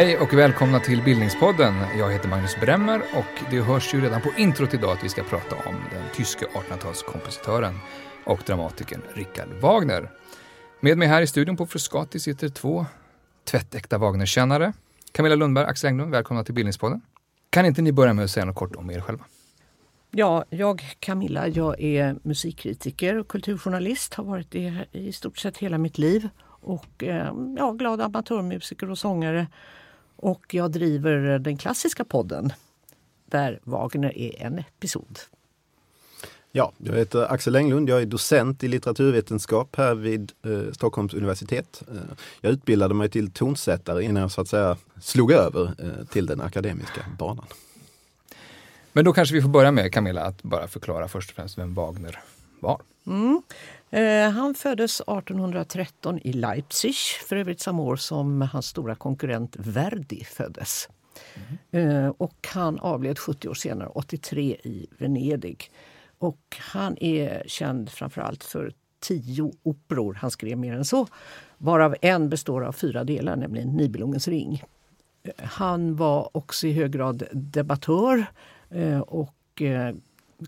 Hej och välkomna till Bildningspodden. Jag heter Magnus Bremmer och det hörs ju redan på introt idag att vi ska prata om den tyske 1800-talskompositören och dramatikern Richard Wagner. Med mig här i studion på Frescati sitter två tvättäkta Wagnerkännare. Camilla Lundberg, Axel Englund, välkomna till Bildningspodden. Kan inte ni börja med att säga något kort om er själva? Ja, jag Camilla, jag är musikkritiker och kulturjournalist, har varit det i stort sett hela mitt liv. Och eh, ja, glad amatörmusiker och sångare. Och jag driver den klassiska podden där Wagner är en episod. Ja, jag heter Axel Englund. Jag är docent i litteraturvetenskap här vid eh, Stockholms universitet. Eh, jag utbildade mig till tonsättare innan jag så att säga slog över eh, till den akademiska banan. Men då kanske vi får börja med Camilla att bara förklara först och främst vem Wagner var. Mm. Eh, han föddes 1813 i Leipzig, för övrigt samma år som hans stora konkurrent Verdi föddes. Mm. Och han avled 70 år senare, 83, i Venedig. Och han är känd framförallt för tio operor, han skrev mer än så, varav en består av fyra delar, nämligen Nibelungens ring. Eh, han var också i hög grad debattör och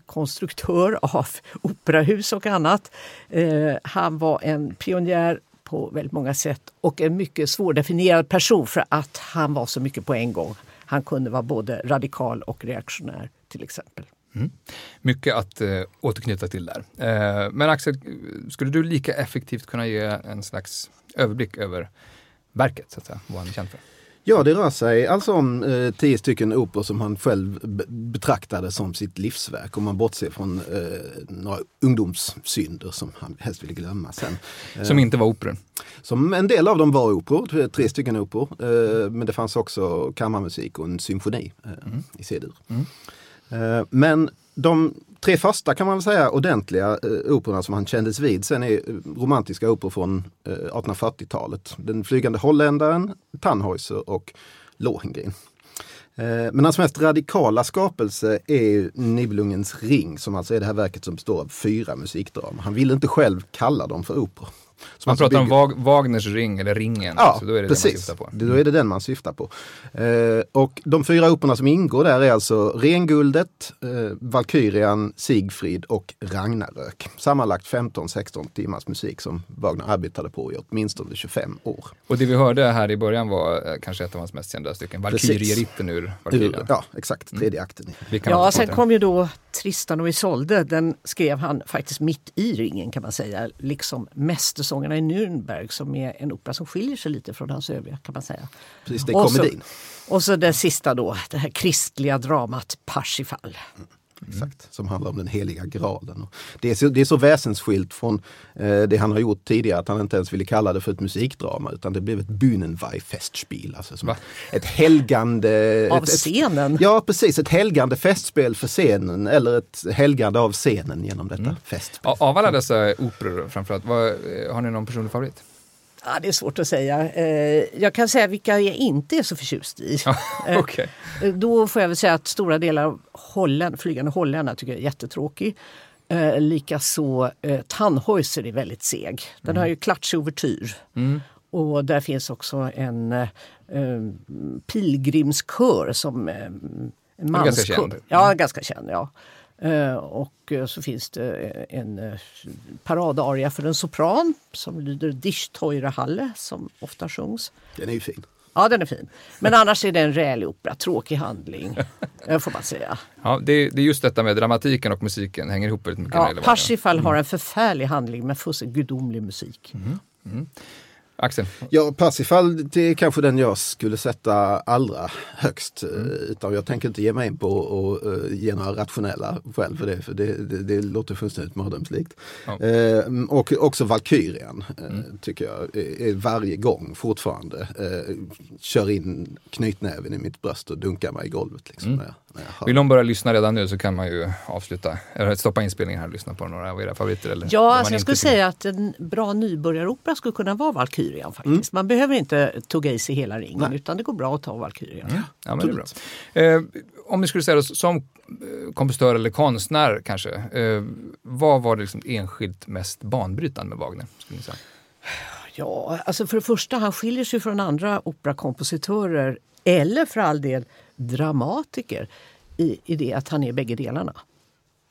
konstruktör av operahus och annat. Eh, han var en pionjär på väldigt många sätt och en mycket svårdefinierad person för att han var så mycket på en gång. Han kunde vara både radikal och reaktionär till exempel. Mm. Mycket att eh, återknyta till där. Eh, men Axel, skulle du lika effektivt kunna ge en slags överblick över verket, så att säga, vad han är känd för? Ja, det rör sig alltså om eh, tio stycken operor som han själv betraktade som sitt livsverk. Om man bortser från eh, några ungdomssynder som han helst ville glömma sen. Som inte var operor? Som en del av dem var operor, tre stycken operor. Eh, men det fanns också kammarmusik och en symfoni eh, mm. i C-dur. Mm. Eh, men de tre första kan man väl säga ordentliga eh, operorna som han kändes vid sen är eh, romantiska operor från eh, 1840-talet. Den flygande holländaren, Tannhäuser och Lohengrin. Eh, men hans mest radikala skapelse är Nibelungens ring som alltså är det här verket som består av fyra musikdramer. Han ville inte själv kalla dem för operor. Så man pratar bygger... om Wagners ring eller ringen. Ja, så då är det precis. Det man syftar på. Då är det den man syftar på. Eh, och de fyra operorna som ingår där är alltså Renguldet, eh, Valkyrian, Sigfrid och Ragnarök. Sammanlagt 15-16 timmars musik som Wagner arbetade på i åtminstone 25 år. Och det vi hörde här i början var eh, kanske ett av hans mest kända stycken, Valkyrieritten ur Valkyrien. Ja, exakt. Mm. Tredje akten. Ja, sen kom ju då Tristan och Isolde. Den skrev han faktiskt mitt i ringen kan man säga, liksom Mästersången Sångerna i Nürnberg som är en opera som skiljer sig lite från hans övriga kan man säga. Precis, det är komedin. Och så, och så det sista då, det här kristliga dramat Parsifal. Mm. Exakt, som handlar om den heliga graalen. Det är så, det är så väsensskilt från eh, det han har gjort tidigare att han inte ens ville kalla det för ett musikdrama utan det blev ett Bühnenweih-festspiel. Alltså som ett helgande... Av ett, scenen? Ett, ja precis, ett helgande festspel för scenen eller ett helgande av scenen genom detta mm. festspel. Av alla dessa operor framförallt, vad, har ni någon personlig favorit? Ja, det är svårt att säga. Eh, jag kan säga vilka jag inte är så förtjust i. okay. Eh, då får jag väl säga att stora delar av Holland, Flygande Holländarna tycker jag är jättetråkig. Eh, Likaså eh, Tannhäuser är väldigt seg. Den mm. har ju klatschig ouvertyr. Mm. Och där finns också en eh, pilgrimskör som eh, en manskör. Ganska känd. Ja, mm. ganska känd. Ja. Eh, och eh, så finns det en eh, paradaria för en sopran som lyder Dich teure Halle som ofta sjungs. Den är ju fin. Ja, den är fin. Men annars är det en rälig opera, tråkig handling, får man säga. Ja, det, det, är just detta med dramatiken och musiken hänger ihop väldigt mycket. Ja, Parsifal mm. har en förfärlig handling med fullständigt gudomlig musik. Mm. Mm. Axel? Ja, Parsifal det är kanske den jag skulle sätta allra högst. Mm. Utan jag tänker inte ge mig in på att uh, ge några rationella skäl för det, för det, det, det låter fullständigt mardrömslikt. Ja. Uh, och också Valkyrian uh, mm. tycker jag är, varje gång fortfarande kör in knytnäven i mitt bröst och dunkar mig i golvet. Liksom, mm. när jag, när jag Vill någon börja lyssna redan nu så kan man ju avsluta, eller stoppa inspelningen här och lyssna på några av era favoriter. Eller ja, alltså jag skulle säga att en bra nybörjaropera skulle kunna vara Valkyrian Valkyrian faktiskt. Mm. Man behöver inte tugga i sig hela ringen Nej. utan det går bra att ta Valkyrian. Ja, ja men det är bra. Eh, om vi skulle säga det, som eh, kompositör eller konstnär kanske, eh, vad var det liksom enskilt mest banbrytande med Wagner? Skulle ni säga? Ja, alltså för det första, han skiljer sig från andra operakompositörer eller för all del dramatiker i, i det att han är bägge delarna.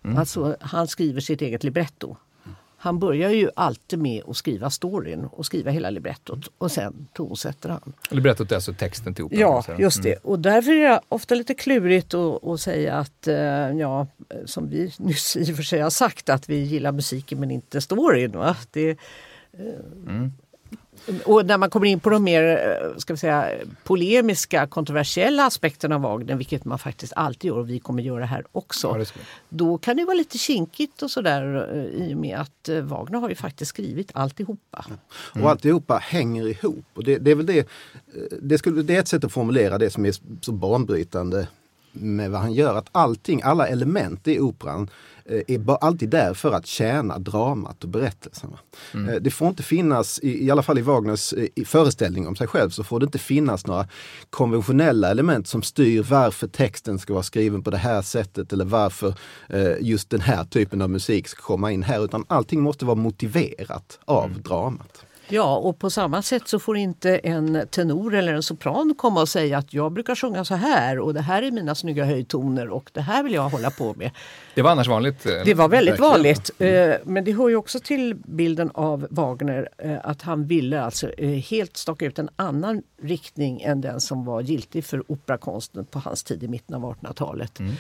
Mm. Alltså, han skriver sitt eget libretto. Han börjar ju alltid med att skriva storyn och skriva hela librettot och sen tonsätter han. Librettot är alltså texten till operan? Ja, just det. Mm. Och därför är det ofta lite klurigt att, säga att, eh, ja, som vi nyss i och för sig har sagt, att vi gillar musiken men inte storyn. Va? Det, eh, mm. Och när man kommer in på de mer eh, ska vi säga, polemiska, kontroversiella aspekterna av Wagner, vilket man faktiskt alltid gör och vi kommer göra här också. Ja, då kan det vara lite kinkigt och sådär eh, i och med att eh, Wagner har ju faktiskt skrivit alltihopa. Mm. Och alltihopa hänger ihop. Och det, det är väl det, det, skulle, det är ett sätt att formulera det som är så banbrytande med vad han gör. Att allting, alla element i operan Eh, är alltid där för att tjäna dramat och berättelsen. Mm. Eh, det får inte finnas, i, alla fall i Wagners eh, föreställning om sig själv, så får det inte finnas några konventionella element som styr varför texten ska vara skriven på det här sättet eller varför just den här typen av musik ska komma in här. Utan allting måste vara motiverat av mm. dramat. Ja, och på samma sätt så får inte en tenor eller en sopran komma och säga att jag brukar sjunga så här och det här är mina snygga höjtoner och det här vill jag hålla på med. Det var annars vanligt? Eh, det var väldigt vanligt. Mm. Men det hör ju också till bilden av Wagner eh, att han ville alltså helt staka ut en annan riktning än den som var giltig för operakonsten på hans tid i mitten av 1800-talet. Mm.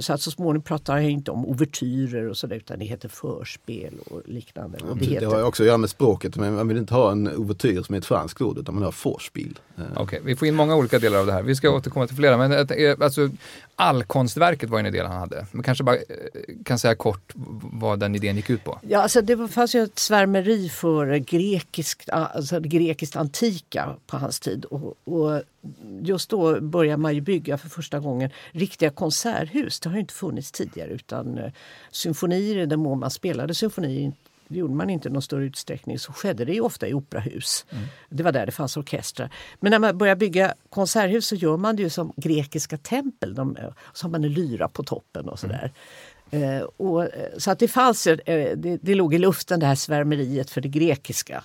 Så att så småningom pratar han inte om ouvertyrer och sådär utan det heter förspel och liknande. Och det, heter... det har också att göra med språket. Men man vill inte ha en ouvertyr som är ett franskt ord utan man har vorspiel. Okej, okay, vi får in många olika delar av det här. Vi ska återkomma till flera. Men alltså, allkonstverket var en idé han hade. Man kanske bara kan säga kort vad den idén gick ut på? Ja, alltså det fanns ju ett svärmeri för grekiskt, alltså grekiskt antika på hans tid. Och, och just då började man ju bygga för första gången riktiga konserthus. Det har inte funnits tidigare utan uh, symfonier i den mån man spelade symfonier det gjorde man inte i någon större utsträckning, så skedde det ofta i operahus. Mm. Det var där det fanns orkestrar. Men när man börjar bygga konserthus så gör man det ju som grekiska tempel. De, så har man en lyra på toppen och sådär. Mm. Eh, och, eh, så att det fanns, eh, det, det låg i luften det här svärmeriet för det grekiska.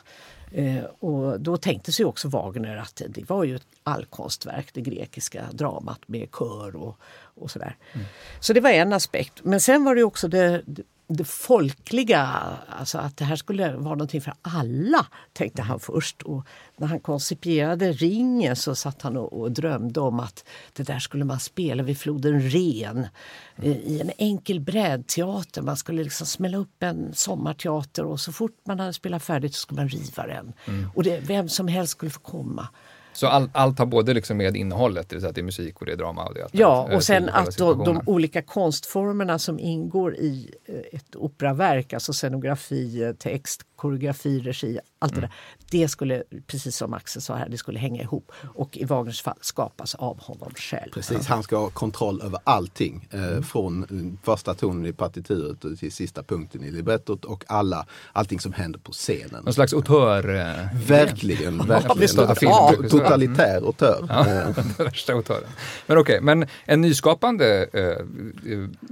Eh, och då tänkte sig också Wagner att det var ju ett allkonstverk, det grekiska dramat med kör och, och sådär. Mm. Så det var en aspekt. Men sen var det också det, det folkliga, alltså att det här skulle vara någonting för alla, tänkte han först. Och när han koncipierade ringen så satt han och, och drömde om att det där skulle man spela vid floden Ren mm. i en enkel brädteater. Man skulle liksom smälla upp en sommarteater och så fort man hade spelat färdigt så skulle man riva den. Mm. Och det, vem som helst skulle få komma. Så all, allt har både liksom med innehållet, det vill säga att det är musik och det är drama. Och det ja, och sen att då, de olika konstformerna som ingår i eh, ett operaverk, alltså scenografi, eh, text, koreografi, regi, allt mm. det där. Det skulle, precis som Axel sa här, det skulle hänga ihop och i Wagners fall skapas av honom själv. Precis, han ska ha kontroll över allting. Eh, mm. Från första tonen i partituret till sista punkten i librettot och alla, allting som händer på scenen. Någon slags auteur? Eh, verkligen, verkligen. Ja, totalitär auteur. Ja, eh. värsta autören. Men okej, okay, men en nyskapande eh,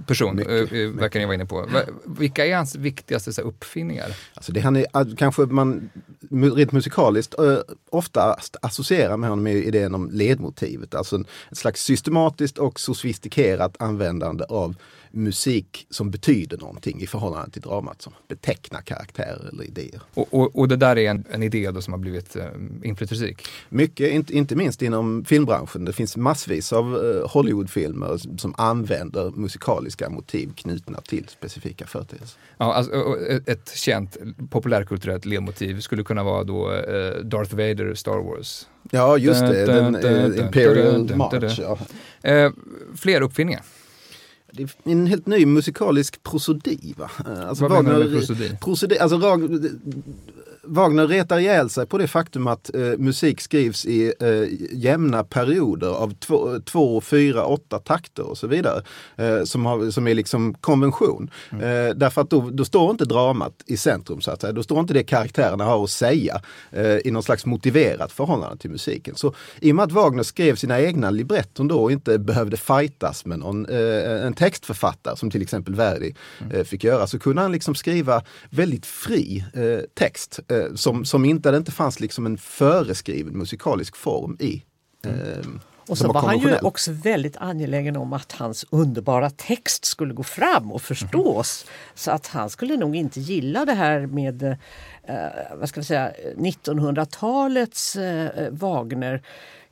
person Mycket, eh, verkar ni vara inne på. Vilka är hans viktigaste så, uppfinningar? Alltså det han är, kanske man rent musikaliskt oftast associerar med honom är idén om ledmotivet. Alltså en, ett slags systematiskt och sofistikerat användande av musik som betyder någonting i förhållande till dramat, som betecknar karaktärer eller idéer. Och, och, och det där är en, en idé som har blivit eh, inflytelserik? Mycket, inte, inte minst inom filmbranschen. Det finns massvis av eh, Hollywoodfilmer som använder musikaliska motiv knutna till specifika företeelser. Ja, alltså, ett känt populärkulturellt ledmotiv skulle kunna vara då eh, Darth Vader, Star Wars. Ja, just det. Den, eh, Imperial March. Ja. Eh, fler uppfinningar? Det är en helt ny musikalisk prosodi. Va? Alltså Vad Wagner, menar du med prosodi? prosodi alltså, Wagner retar ihjäl sig på det faktum att eh, musik skrivs i eh, jämna perioder av två, två, fyra, åtta takter och så vidare. Eh, som, har, som är liksom konvention. Mm. Eh, därför att då, då, står inte dramat i centrum så att säga. Då står inte det karaktärerna har att säga eh, i någon slags motiverat förhållande till musiken. Så i och med att Wagner skrev sina egna libretton då och inte behövde fightas med någon, eh, en textförfattare som till exempel Verdi mm. fick göra så kunde han liksom skriva väldigt fri text eh, som, som inte, det inte fanns liksom en föreskriven musikalisk form i. Eh, och så var han ju också väldigt angelägen om att hans underbara text skulle gå fram och förstås. Mm. Så att han skulle nog inte gilla det här med eh, vad ska vi säga, 1900-talets eh, Wagner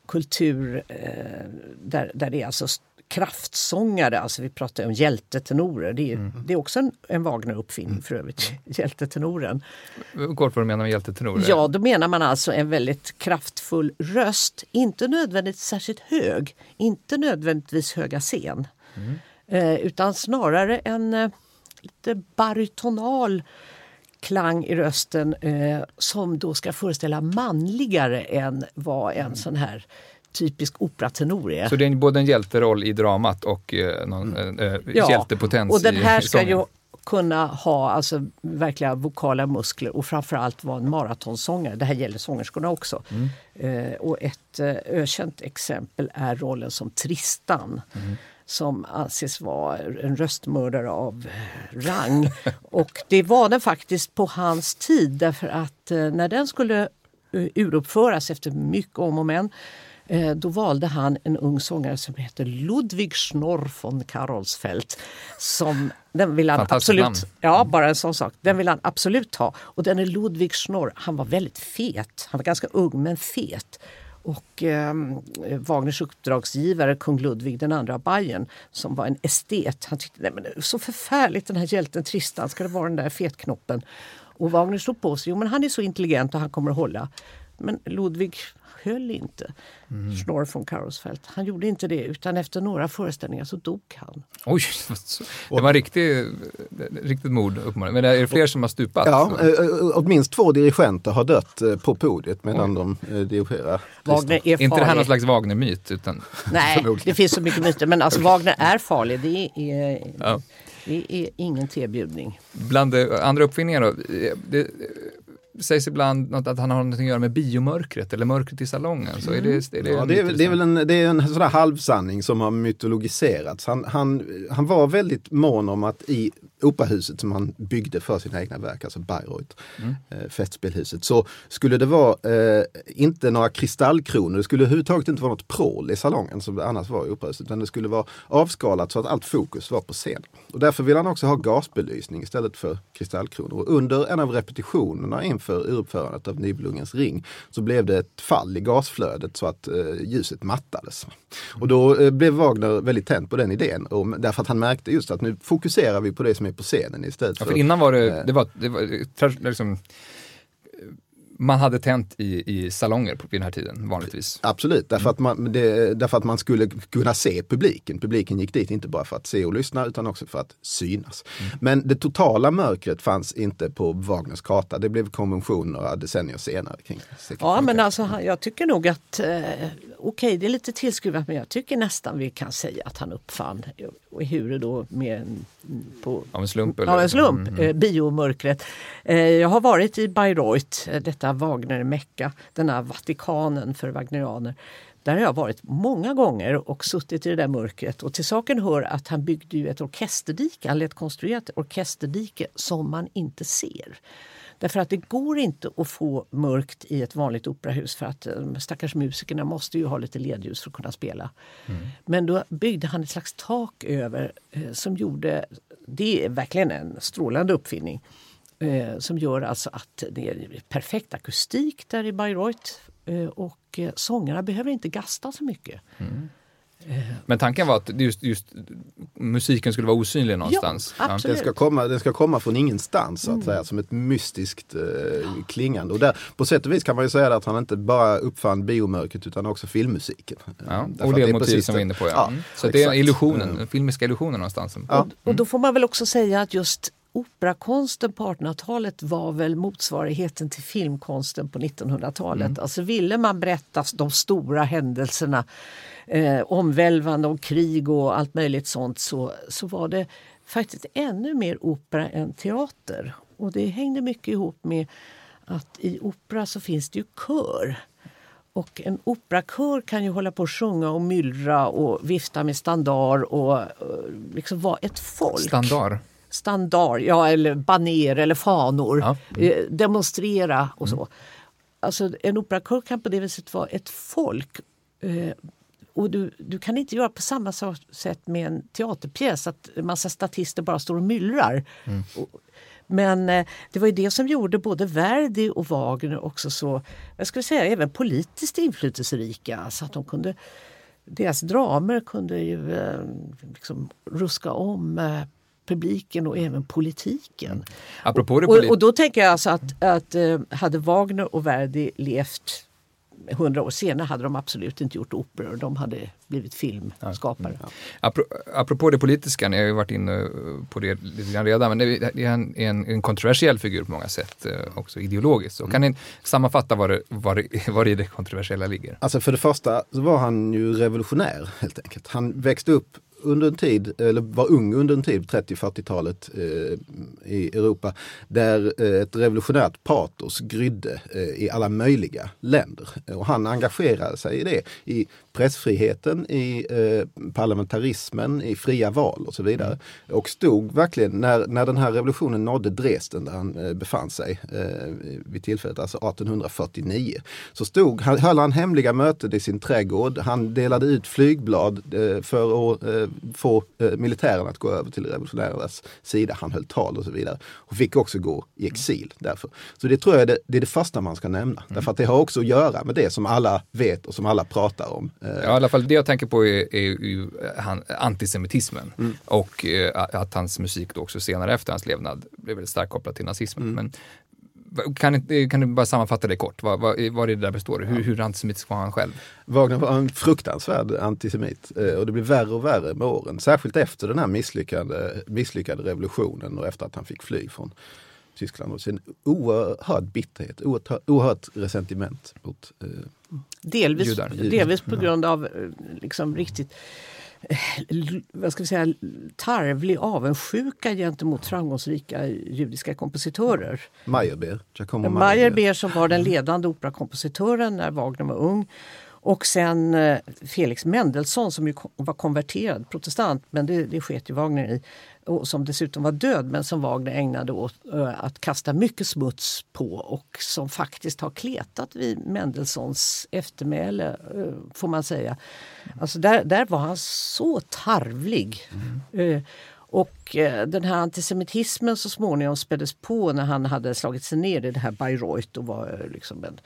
kultur eh, där, där det är alltså kraftsångare, alltså vi pratar om hjältetenorer. Det är, mm. det är också en, en Wagner-uppfinning mm. för övrigt, hjältetenoren. Kort vad du menar med hjältetenorer? Ja, då menar man alltså en väldigt kraftfull röst. Inte nödvändigtvis särskilt hög, inte nödvändigtvis höga scen. Mm. Eh, utan snarare en eh, lite barytonal klang i rösten eh, som då ska föreställa manligare än vad en mm. sån här typisk operatenor är. Så det är både en hjälteroll i dramat och eh, någon mm. eh, ja, hjältepotens och den här ska ju kunna ha alltså, verkliga vokala muskler och framförallt vara en maratonsångare. Det här gäller sångerskorna också. Mm. Eh, och ett eh, ökänt exempel är rollen som Tristan. Mm som anses vara en röstmördare av eh, rang. Och det var den faktiskt på hans tid därför att eh, när den skulle eh, uruppföras efter mycket om och men då valde han en ung sångare som heter Ludwig Schnorr von Karolsfeld. Som, den vill han absolut, namn. Ja, bara en sån sak. Den vill han absolut ha. Och den är Ludwig Schnorr. Han var väldigt fet. Han var ganska ung men fet. Och eh, Wagners uppdragsgivare, kung Ludvig den andra av Bayern, som var en estet, han tyckte Nej, men det är så förfärligt den här hjälten Tristan, ska det vara den där fetknoppen? Och Wagner stod på sig, jo men han är så intelligent och han kommer att hålla. Men Ludvig höll inte. Mm. Schnorr von Karlsfeld. Han gjorde inte det utan efter några föreställningar så dog han. Oj, det var riktigt, riktigt mord uppenbarligen. Men är det fler som har stupat? Ja, eh, eh, åtminst två dirigenter har dött eh, på podiet medan Oj. de dirigerar. Wagner är farlig. inte det här någon slags Wagner-myt? Utan... Nej, det finns så mycket myter. Men alltså Wagner är farlig. Det är, ja. det är ingen tebjudning. Bland andra uppfinningar då? Det, sägs ibland något att han har något att göra med biomörkret eller mörkret i salongen. Så är det, är det, ja, det, är, det är väl en, det är en sån halvsanning som har mytologiserats. Han, han, han var väldigt mån om att i operahuset som han byggde för sina egna verk, alltså Bayreuth, mm. eh, festspelhuset, så skulle det vara eh, inte några kristallkronor, det skulle överhuvudtaget inte vara något prål i salongen som det annars var i operahuset, utan det skulle vara avskalat så att allt fokus var på scen. Och därför vill han också ha gasbelysning istället för kristallkronor. Och under en av repetitionerna inför uruppförandet av Nibelungens ring så blev det ett fall i gasflödet så att eh, ljuset mattades. Och då eh, blev Wagner väldigt tänd på den idén, och, därför att han märkte just att nu fokuserar vi på det som är på scenen istället för... Ja, för innan var det, eh, det var, det var liksom, man hade tänt i, i salonger på den här tiden vanligtvis. Absolut, därför, mm. att man, det, därför att man skulle kunna se publiken. Publiken gick dit inte bara för att se och lyssna utan också för att synas. Mm. Men det totala mörkret fanns inte på Wagners karta. Det blev konvention några decennier senare. Kring ja, men alltså jag tycker nog att, eh, okej okay, det är lite tillskruvat men jag tycker nästan vi kan säga att han uppfann, och hur då med på, av en slump? Eller? Av en slump, mm. eh, biomörkret. Eh, jag har varit i Bayreuth, eh, detta Wagner-mecka, denna Vatikanen för wagnerianer. Där har jag varit många gånger och suttit i det där mörkret. Och till saken hör att han byggde ju ett orkesterdike, han lät konstruera ett orkesterdike som man inte ser. Därför att det går inte att få mörkt i ett vanligt operahus för att eh, stackars musikerna måste ju ha lite ledljus för att kunna spela. Mm. Men då byggde han ett slags tak över eh, som gjorde, det är verkligen en strålande uppfinning, eh, som gör alltså att det är perfekt akustik där i Bayreuth eh, och eh, sångarna behöver inte gasta så mycket. Mm. Men tanken var att just, just musiken skulle vara osynlig någonstans? Ja, absolut. Den, ska komma, den ska komma från ingenstans så att mm. säga, som ett mystiskt eh, klingande. Och där, på sätt och vis kan man ju säga att han inte bara uppfann biomörkret utan också filmmusiken. Ja, och det, det motiv som vi är inne på. Ja. Mm. Så det är illusionen, den filmiska illusionen någonstans. Ja. Och, och då får man väl också säga att just operakonsten på 1800-talet var väl motsvarigheten till filmkonsten på 1900-talet. Mm. Alltså ville man berätta de stora händelserna, eh, omvälvande om krig och allt möjligt sånt så, så var det faktiskt ännu mer opera än teater. Och det hängde mycket ihop med att i opera så finns det ju kör. Och en operakör kan ju hålla på och sjunga och myllra och vifta med standard och, och liksom vara ett folk. Standard? Standard, ja eller baner eller fanor, Ja. eh, demonstrera och så. Alltså en operakör kan på det viset vara ett folk. Eh, och du, du kan inte göra på samma sätt med en teaterpjäs att en massa statister bara står och myllrar. Och, men eh, det var ju det som gjorde både Verdi och Wagner också så, jag skulle säga även politiskt inflytelserika. Så att de kunde, deras dramer kunde ju eh, liksom ruska om publiken och även politiken. Apropå det Och, polit- och då tänker jag alltså att, att eh, hade Wagner och Verdi levt hundra år senare hade de absolut inte gjort operor. De hade blivit filmskapare. Apro- Apropå det politiska, ni har ju varit inne på det lite grann redan, men det är en, en, en kontroversiell figur på många sätt, eh, också ideologiskt. Så kan ni sammanfatta vad det, vad det, vad det i det kontroversiella ligger? Alltså för det första så var han ju revolutionär helt enkelt. Han växte upp under en tid, eller var ung under en tid, 30-40-talet eh, i Europa, där eh, ett revolutionärt patos grydde eh, i alla möjliga länder. Och han engagerade sig i det, i pressfriheten, i eh, parlamentarismen, i fria val och så vidare. Och stod verkligen, när, när den här revolutionen nådde Dresden där han eh, befann sig eh, vid tillfället, alltså 1849, så stod, han, höll han hemliga möten i sin trädgård. Han delade ut flygblad eh, för att eh, få eh, militären att gå över till revolutionärernas sida. Han höll tal och så vidare. Och fick också gå i exil därför. Så det tror jag är det, det är det första man ska nämna. Därför att det har också att göra med det som alla vet och som alla pratar om. Eh, Ja, i alla fall det jag tänker på är, är ju han, antisemitismen och eh, att hans musik då också senare efter hans levnad blev väldigt starkt kopplad till nazismen. Men vad- kan, ni- kan du bara sammanfatta det kort? Vad, vad, vad är det där består? Hur, hur antisemitisk var han själv? Wagner var en fruktansvärd antisemit eh, och det blev värre och värre med åren. Särskilt efter den här misslyckade, misslyckade revolutionen och efter att han fick fly från Tyskland. Och sin oerhörd bitterhet, oerhört, oerhört resentiment mot eh, Delvis, Judar. delvis på grund av eh, liksom riktigt eh, vad ska vi säga, tarvlig avundsjuka gentemot framgångsrika judiska kompositörer. Meyerbeer. Giacomo Meyerbeer som var den ledande operakompositören när Wagner var ung. Och sen eh, Felix Mendelssohn som var konverterad protestant, men det, det sket ju Wagner i. Och som dessutom var död men som Wagner ägnade åt eh, att kasta mycket smuts på och som faktiskt har kletat vid Mendelssohns eftermäle, eh, får man säga. Alltså där, där var han så tarvlig. Eh, och den här antisemitismen så småningom späddes på när han hade slagit sig ner i det här Bayreuth och var liksom en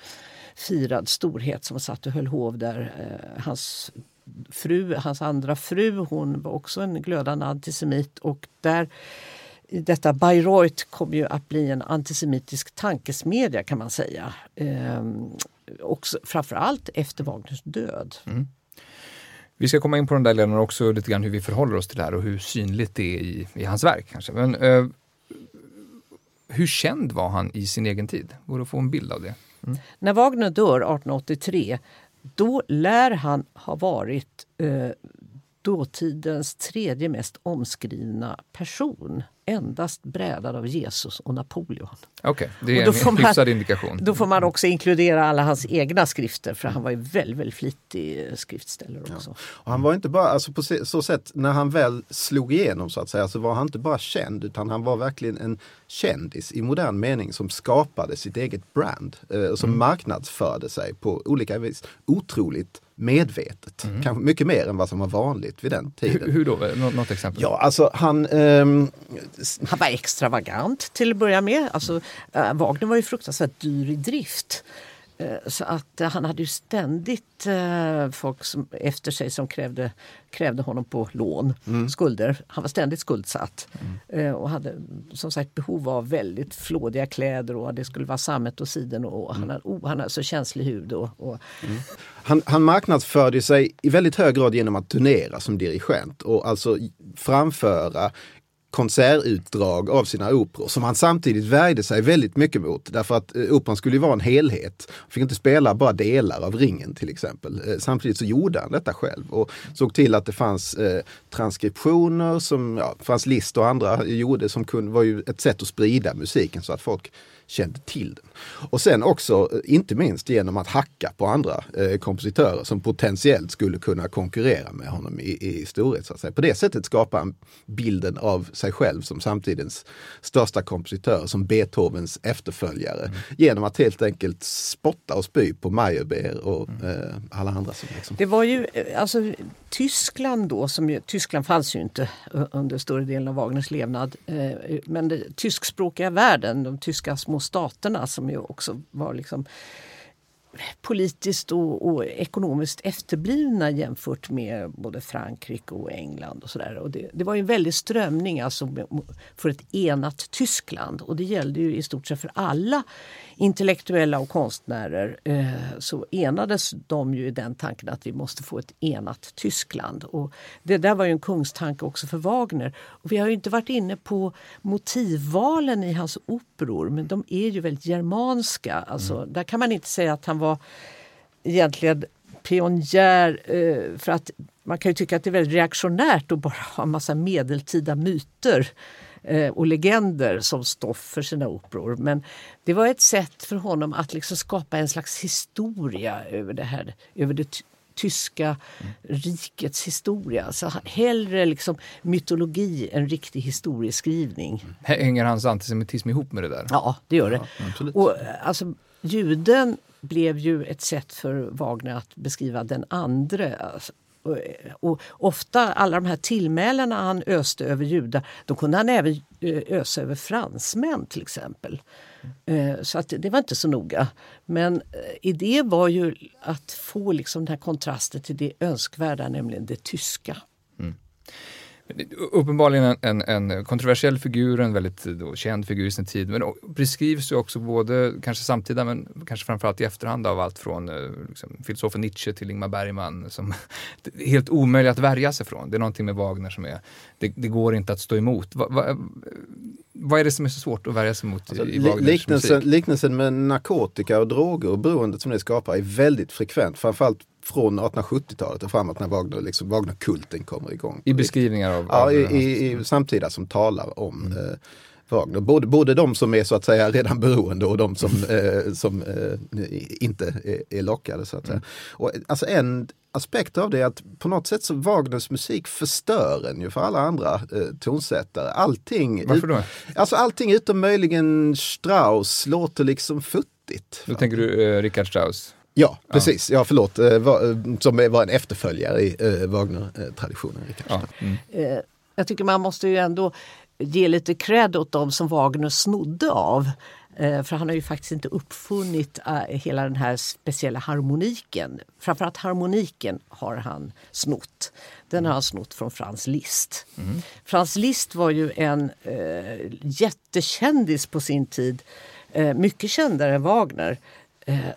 firad storhet som satt och höll hov där. Hans fru, hans andra fru, hon var också en glödande antisemit och där detta Bayreuth kom ju att bli en antisemitisk tankesmedja kan man säga. Ehm, också, framförallt efter Wagners död. Vi ska komma in på de där lederna också, lite grann hur vi förhåller oss till det här och hur synligt det är i, i hans verk. kanske. Men eh, hur känd var han i sin egen tid? Går det att få en bild av det? När Wagner dör 1883 då lär han ha varit eh, dåtidens tredje mest omskrivna person. Endast brädad av Jesus och Napoleon. Okej, det är Och då får en man- hyfsad indikation. Då får man också inkludera alla hans egna skrifter för han var ju väldigt, väldigt flitig skriftställare också. Och han var inte bara, alltså på så sätt, när han väl slog igenom så att säga, så var han inte bara känd utan han var verkligen en kändis i modern mening som skapade sitt eget brand eh, och som marknadsförde sig på olika vis otroligt medvetet. Kanske mycket mer än vad som var vanligt vid den tiden. Hur, hur då? Nå, något exempel? Ja, alltså han... ehm, Han var extravagant till att börja med. Alltså, eh, Wagner var ju fruktansvärt dyr i drift. Eh, Så att eh, han hade ju ständigt eh, folk som, efter sig som krävde, krävde honom på lån, skulder. Han var ständigt skuldsatt. Eh, och hade som sagt behov av väldigt flådiga kläder och det skulle vara sammet och siden. Och han, hade, oh, han hade så känslig hud. Och, och, Han, han marknadsförde sig i väldigt hög grad genom att turnera som dirigent och alltså framföra konsertutdrag av sina operor som han samtidigt värjde sig väldigt mycket mot. Därför att eh, operan skulle ju vara en helhet. Han fick inte spela bara delar av ringen till exempel. Eh, samtidigt så gjorde han detta själv och såg till att det fanns eh, transkriptioner som ja, Frans Liszt och andra gjorde som kunde, var ju ett sätt att sprida musiken så att folk kände till den. Och sen också, eh, inte minst genom att hacka på andra eh, kompositörer som potentiellt skulle kunna konkurrera med honom i, i storhet. Så att säga. På det sättet skapar han bilden av sig själv som samtidens största kompositör, som Beethovens efterföljare. Mm. Genom att helt enkelt spotta och spy på Meyerbeer och mm. eh, alla andra. Som liksom. Det var ju, eh, alltså Tyskland då, som ju, Tyskland fanns ju inte under större delen av Wagners levnad. Eh, men den tyskspråkiga världen, de tyska små staterna som ju också var liksom politiskt och, och, ekonomiskt efterblivna jämfört med både Frankrike och England. och, så där. och det, det, var en väldig strömning alltså för ett enat Tyskland och det gällde ju i stort sett för alla intellektuella och konstnärer eh, så enades de ju i den tanken att vi måste få ett enat Tyskland. Och det där var ju en kungstanke också för Wagner. Och vi har inte varit inne på motivvalen i hans operor men de är ju väldigt germanska. Alltså, mm. Där kan man inte säga att han var egentligen pionjär eh, för att man kan ju tycka att det är väldigt reaktionärt att bara ha en massa medeltida myter och legender som stoff för sina operor. Men det var ett sätt för honom att liksom skapa en slags historia över det här, över det tyska rikets historia. Så hellre liksom mytologi än riktig historieskrivning. Hänger hans antisemitism ihop med det där? Ja, det gör det. Ja, och, eh, alltså, juden blev ju ett sätt för Wagner att beskriva den andre. Alltså, Eh, och ofta alla de här tillmälena han öste över judar, då kunde han även eh, ösa över fransmän till exempel. Eh, så att det var inte så noga. Men idén var ju att få liksom den här kontrasten till det önskvärda, nämligen det tyska. Uppenbarligen en, en, kontroversiell figur, en väldigt då, känd figur i sin tid, men beskrivs ju också både, kanske samtida, men kanske framförallt i efterhand av allt från eh, liksom, filosofen Nietzsche till Ingmar Bergman, som är helt omöjlig att värja sig från. Det är någonting med Wagner som är, det, det går inte att stå emot. Va, va, vad är det som är så svårt att värja sig mot alltså, i, Wagners liknelsen, musik? Liknelsen med narkotika och droger och beroendet som det skapar är väldigt frekvent, framförallt från 1870-talet och framåt när Wagner, liksom, Wagner-kulten kommer igång. I beskrivningar av? Ja, i, i, i samtida som talar om mm. eh, Wagner. Både, både de som är så att säga redan beroende och de som, eh, som eh, inte är, är, lockade. Så att säga. Mm. Och, alltså en aspekt av det är att på något sätt så Wagners musik förstör en ju för alla andra eh, tonsättare. Allting, Varför då? Alltså allting utom möjligen Strauss låter liksom futtigt. Då tänker du eh, Richard Strauss? Ja, precis. Ja, förlåt. Eh, eh, som var en efterföljare i eh, Wagner-traditionen. Ja. Mm. Jag tycker man måste ju ändå ge lite cred åt dem som Wagner snodde av. För han har ju faktiskt inte uppfunnit hela den här speciella harmoniken. Framförallt harmoniken har han snott. Den har han snott från Franz Liszt. Mm. Frans Liszt var ju en äh, jättekändis på sin tid. Äh, mycket kändare än Wagner eh,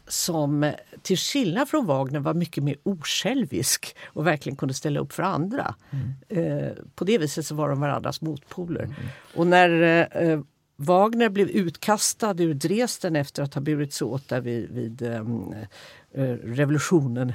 som till skillnad från Wagner var mycket mer osjälvisk och verkligen kunde ställa upp för andra. Mm. Eh, på det viset så var de varandras motpoler. Mm. Och när eh, Wagner blev utkastad ur Dresden efter att ha burits åt där vid, vid um, revolutionen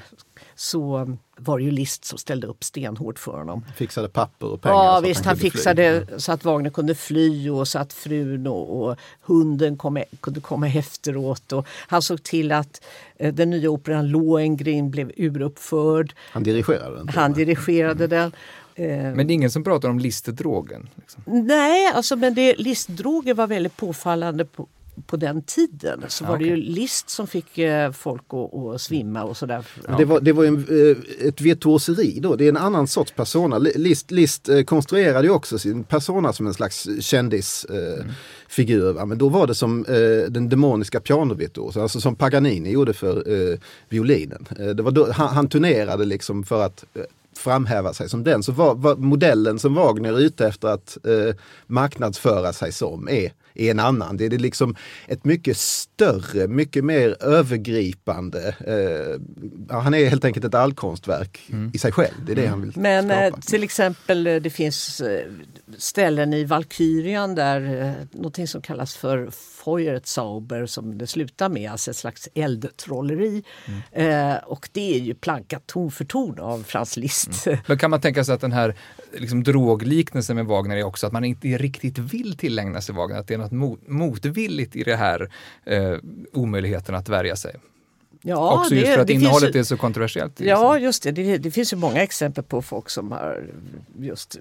så var det ju List som ställde upp stenhårt för honom. Fixade papper och pengar. Ja visst, han, han fixade fly. så att Wagner kunde fly och så att frun och, och hunden kom, kunde komma efteråt. Och han såg till att eh, den nya operan Lohengrin blev uruppförd. Han dirigerade den? Han dirigerade den. Eh, men det är ingen som pratar om listdrogen? Liksom. Nej, alltså, men det, listdroger var väldigt påfallande på, på den tiden så var okay. det ju list som fick eh, folk att, att svimma och sådär. Ja. Det var, det var en, eh, ett virtuoseri då, det är en annan sorts persona. List, list eh, konstruerade ju också sin persona som en slags kändisfigur. Mm. Men då var det som den demoniska pianovirtuosen, alltså som Paganini gjorde för violinen. det var då, han, han turnerade liksom för att framhäva sig som den. Så var, var modellen som Wagner är ute efter att eh, marknadsföra sig som är är en annan. Det är liksom ett mycket större, mycket mer övergripande. Eh, han är helt enkelt ett allkonstverk mm. i sig själv. Det är det han vill Men skapa. Eh, till exempel eh, det finns eh, ställen i Valkyrian där eh, någonting som kallas för Feuerzauber som det slutar med, alltså ett slags eldtrolleri. Mm. Eh, och det är ju plankat ton för ton av Franz Liszt. Mm. Men kan man tänka sig att den här liksom, drogliknelsen med Wagner är också att man inte riktigt vill tillägna sig Wagner, att det är något mot, motvilligt i det här eh, omöjligheten att värja sig? Ja, Också just för att det innehållet ju, är så kontroversiellt. Ja, just det. det. det. finns ju många exempel på folk som har just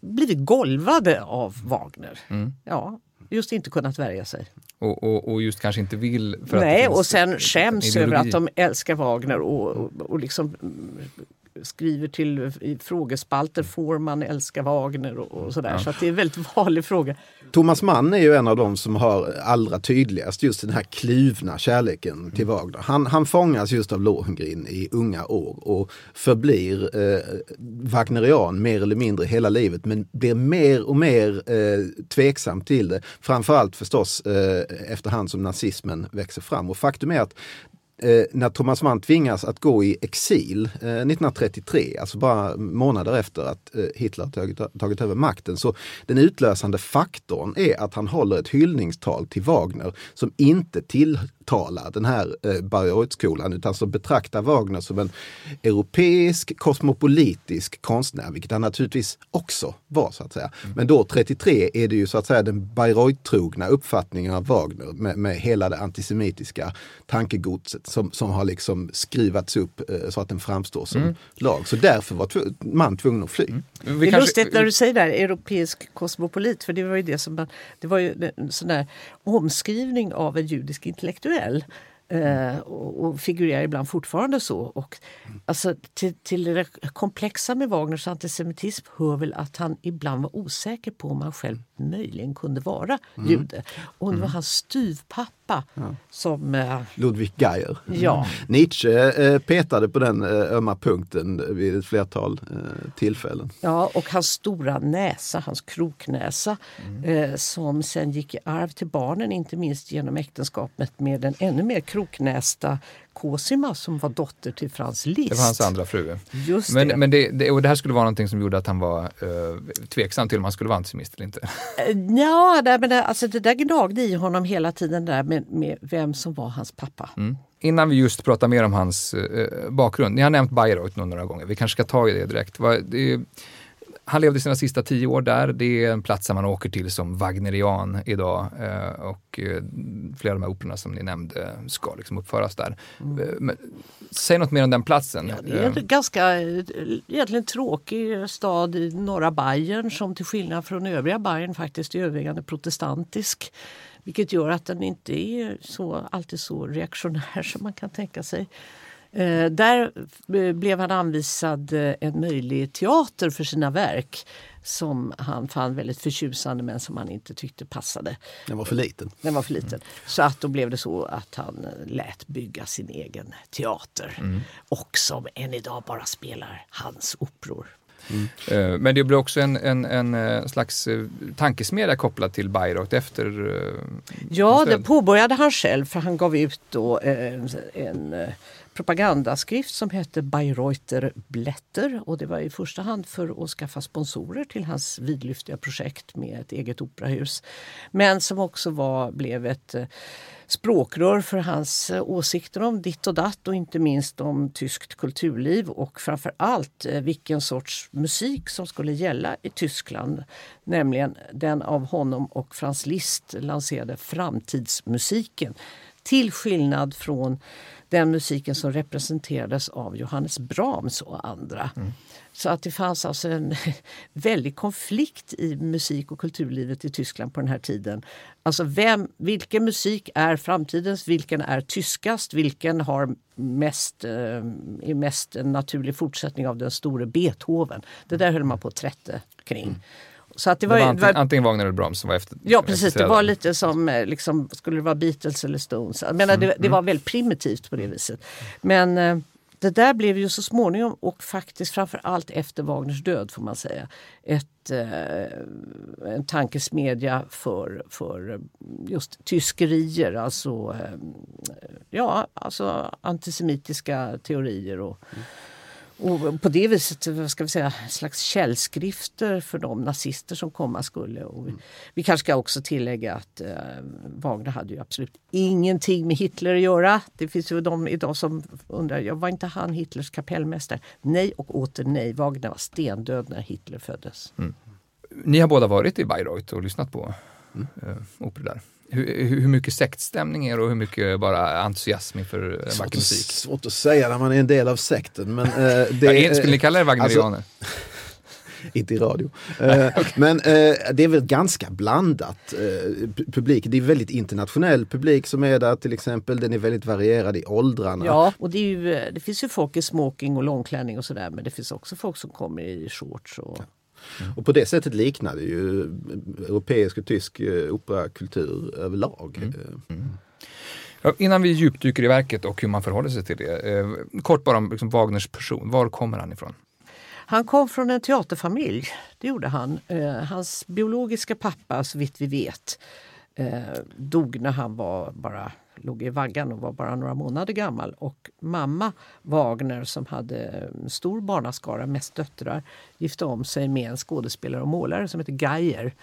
blivit golvade av Wagner. Mm. Ja, just inte kunnat värja sig. Och, och, och just kanske inte vill. För Nej, och sen skäms över att de älskar Wagner och, och, och liksom skriver till i frågespalter, får man älska Wagner och, och sådär. Ja. Så det är en väldigt vanlig fråga. Thomas Mann är ju en av de som har allra tydligast just den här kluvna kärleken till mm. Wagner. Han, han fångas just av Lohengrin i unga år och förblir eh, Wagnerian mer eller mindre hela livet men blir mer och mer eh, tveksam till det. Framförallt förstås eh, efterhand som nazismen växer fram. Och faktum är att eh, när Thomas Mann tvingas att gå i exil eh, 1933, alltså bara månader efter att eh, Hitler tagit, tagit över makten. Så den utlösande faktorn är att han håller ett hyllningstal till Wagner som inte till, tala den här eh, Bayreuthskolan utan som betraktar Wagner som en europeisk kosmopolitisk konstnär, vilket han naturligtvis också var så att säga. Mm. Men då 33 är det ju så att säga den Bayreuth-trogna uppfattningen av Wagner med, med hela det antisemitiska tankegodset som, som har liksom skruvats upp eh, så att den framstår som mm. lag. Så därför var man tvungen att fly. Mm. Det är kanske... lustigt när du säger där, europeisk kosmopolit, för det var ju det som man, det var ju en sån där omskrivning av en judisk intellektuell aktuell. Eh, och, och, figurerar ibland fortfarande så. Och, alltså, till, till det komplexa med Wagners antisemitism hör väl att han ibland var osäker på om han själv möjligen kunde vara mm. jude. Och det var mm. hans styvpappa ja. som... Eh, Ludwig Geier. Ja. Nietzsche eh, petade på den eh, ömma punkten vid ett flertal eh, tillfällen. Ja, och hans stora näsa, hans kroknäsa, mm. Eh, som sen gick i arv till barnen, inte minst genom äktenskapet med den ännu mer kroknästa Cosima som var dotter till Frans Liszt. Det var hans andra fru. Just men det. men det, det, och det här skulle vara någonting som gjorde att han var uh, tveksam till om han skulle vara antisemist eller inte? Uh, ja, det, men det, alltså det där gnagde i honom hela tiden där med, med vem som var hans pappa. Mm. Innan vi just pratar mer om hans uh, bakgrund, ni har nämnt Bayreuth några gånger, vi kanske ska ta i det direkt. Det, han levde sina sista tio år där. Det är en plats som man åker till som Wagnerian idag. Eh, och eh, flera av de här operorna som ni nämnde ska liksom uppföras där. Mm. Eh, men, säg något mer om den platsen. Ja, det är en ganska egentligen tråkig stad i norra Bayern som till skillnad från övriga Bayern faktiskt är övervägande protestantisk. Vilket gör att den inte är så, alltid så reaktionär som man kan tänka sig. Eh, där eh, blev han anvisad eh, en möjlig teater för sina verk som han fann väldigt förtjusande men som han inte tyckte passade. Den var för liten. Den var för liten. Mm. Så att då blev det så att han lät bygga sin egen teater. Mm. Och som än idag bara spelar hans operor. Mm. Men det blir också en, en, en slags tankesmedja kopplad till Bayreuth efter Ja, det påbörjade han själv för han gav ut då en, en propagandaskrift som hette Bayreuther Blätter och det var i första hand för att skaffa sponsorer till hans vidlyftiga projekt med ett eget operahus. Men som också var, blev ett eh, språkrör för hans eh, åsikter om ditt och datt och inte minst om tyskt kulturliv och framför allt eh, vilken sorts musik som skulle gälla i Tyskland. Nämligen den av honom och Franz Liszt lanserade framtidsmusiken. Till skillnad från den musiken som representerades av Johannes Brahms och andra. Mm. Så att det fanns alltså en väldig konflikt i musik och kulturlivet i Tyskland på den här tiden. Alltså vem, vilken musik är framtidens, vilken är tyskast, vilken har mest, eh, är mest en naturlig fortsättning av den store Beethoven. Det där höll man på att trätte kring. Mm. Så att det, var, det var antingen, antingen Wagner eller Brahms som var efter. Ja precis, det var lite som, eh, liksom, skulle det vara Beatles eller Stones? Jag menar, mm. det, det, var väldigt primitivt på det viset. Men eh, det där blev ju så småningom och faktiskt framför allt efter Wagners död får man säga ett, eh, en tankesmedja för, för just tyskerier, alltså, eh, ja, alltså antisemitiska teorier. och mm och på det viset vad ska vi säga, slags källskrifter för de nazister som komma skulle. Och vi, vi kanske ska också tillägga att eh, Wagner hade ju absolut ingenting med Hitler att göra. Det finns ju de idag som undrar, ja, var inte han Hitlers kapellmästare? Nej och åter nej. Wagner var stendöd när Hitler föddes. Mm. Ni har båda varit i Bayreuth och lyssnat på mm. eh, operor där. Hur, hur mycket sektstämning är det och hur mycket bara entusiasm inför vacker att, musik? svårt att säga när man är en del av sekten. Men, eh, det, Ja, är- skulle ni kalla er wagnerianer? Alltså, inte i radio. Eh, Men eh, det är väl ganska blandat. Eh, pu- publik. Det är väldigt internationell publik som är där till exempel. Den är väldigt varierad i åldrarna. Ja, och det, är ju, det finns ju folk i smoking och långklänning och sådär men det finns också folk som kommer i shorts. Och, Och på det sättet liknar det ju europeisk och tysk eh, operakultur överlag. Eh, Ja, innan vi djupdyker i verket och hur man förhåller sig till det. Eh, kort bara om liksom, Wagners person. Var kommer han ifrån? Han kom från en teaterfamilj, det gjorde han. Eh, hans biologiska pappa, så vitt vi vet, eh, dog när han var bara låg i vaggan och var bara några månader gammal. Och mamma Wagner som hade en stor barnaskara, mest döttrar, gifte om sig med en skådespelare och målare som heter Geijer.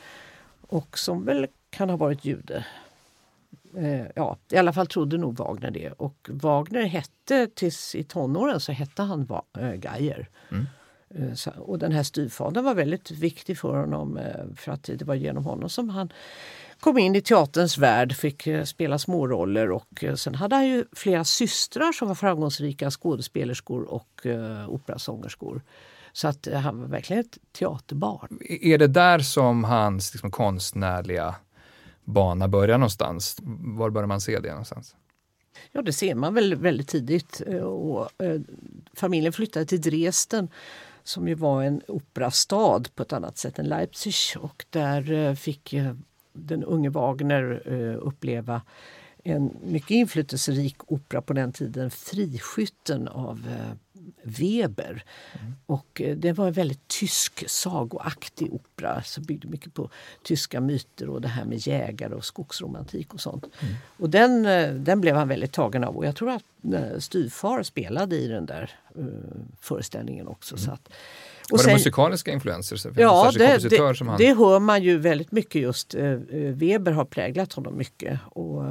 Och som väl kan ha varit jude. Eh, ja, i alla fall trodde nog Wagner det. Och Wagner hette, tills i tonåren så hette han Va- eh, Geijer. Mm. Och den här styvfadern var väldigt viktig för honom eh, för att det var genom honom som han kom in i teaterns värld, fick eh, spela småroller och eh, sen hade han ju flera systrar som var framgångsrika skådespelerskor och eh, operasångerskor. Så att eh, han var verkligen ett teaterbarn. Är det där som hans liksom, konstnärliga bana börjar någonstans? Var börjar man se det någonstans? Ja, det ser man väl väldigt tidigt. Eh, Och, eh, familjen flyttade till Dresden som ju var en operastad på ett annat sätt än Leipzig. Och där eh, fick den unge Wagner eh, uppleva en mycket inflytelserik opera på den tiden, Friskytten av eh, Weber. Och eh, det var en väldigt tysk sagoaktig opera som byggde mycket på tyska myter och det här med jägare och skogsromantik och sånt. Och den, eh, den blev han väldigt tagen av och jag tror att eh, styvfar spelade i den där eh, föreställningen också. Så att, och Var det sen- musikaliska influenser? Det Ja, det, det, som han... det hör man ju väldigt mycket just. eh, Weber har präglat honom mycket. Och,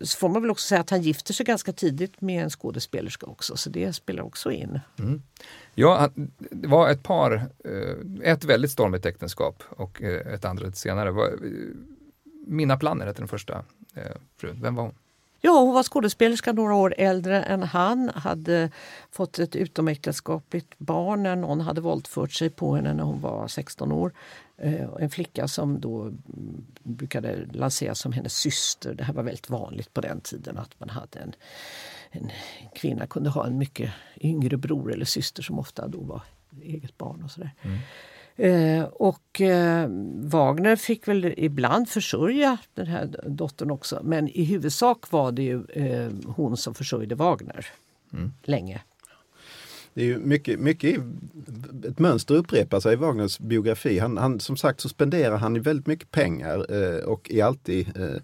så får man väl också säga att han gifter sig ganska tidigt med en skådespelerska också, så det spelar också in. Ja, han- det var ett par, eh, ett väldigt stormigt äktenskap och eh, ett andra lite senare. Eh, Minna Planner hette den första frun. Vem var hon? Ja, hon var skådespelerska några år äldre än han. Hade fått ett utomäktenskapligt barn när någon hade våldfört sig på henne när hon var 16 år. Eh, En flicka som då mm, brukade lanseras som hennes syster. Det här var väldigt vanligt på den tiden att man hade en, en kvinna kunde ha en mycket yngre bror eller syster som ofta då var eget barn och sådär. Eh, och eh, Wagner fick väl ibland försörja den här dottern också men i huvudsak var det ju eh, hon som försörjde Wagner länge. Det är ju mycket, mycket ett mönster upprepar sig i Wagners biografi. Han, han, som sagt så spenderar han väldigt mycket pengar eh, och är alltid, eh,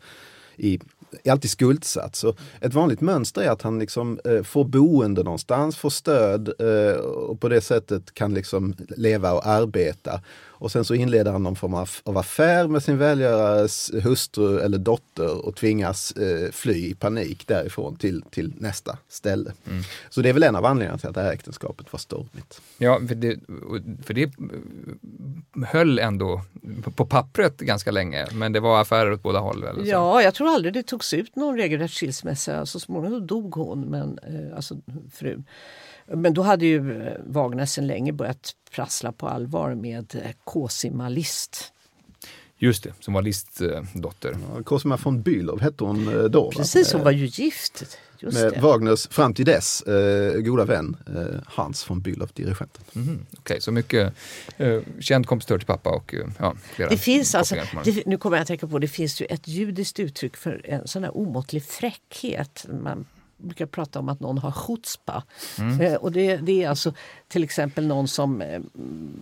i, är alltid skuldsatt. Så ett vanligt mönster är att han liksom, eh, får boende någonstans, får stöd eh, och på det sättet kan liksom leva och arbeta. Och sen så inleder han någon form av, av affär med sin välgörares hustru eller dotter och tvingas eh, fly i panik därifrån till, till nästa ställe. Så det är väl en av anledningarna till att det här äktenskapet var stormigt. Ja, för det, för det eh, höll ändå på pappret ganska länge, men det var affärer åt båda håll. Eller så. Ja, jag tror aldrig det togs ut någon regelrätt skilsmässa. Så småningom dog hon, men, eh, alltså frun. Men då hade ju eh, Wagner sedan länge börjat prassla på allvar med eh, Just det, som var Lists dotter. Ja, Cosima von Bülow hette hon eh, då. va? Precis, hon Eh, var ju gift. Just med det. Wagners, fram till dess, eh, goda vän eh, Hans von Bülow, dirigenten. Mhm, Okej, så mycket eh, känd kompositör till pappa och eh, ja, flera Det finns alltså, det, nu kommer jag att tänka på, det finns ju ett judiskt uttryck för en sån här omåttlig fräckhet. Man brukar prata om att någon har chutzpa. Mm. Eh, och det, det är alltså till exempel någon som eh,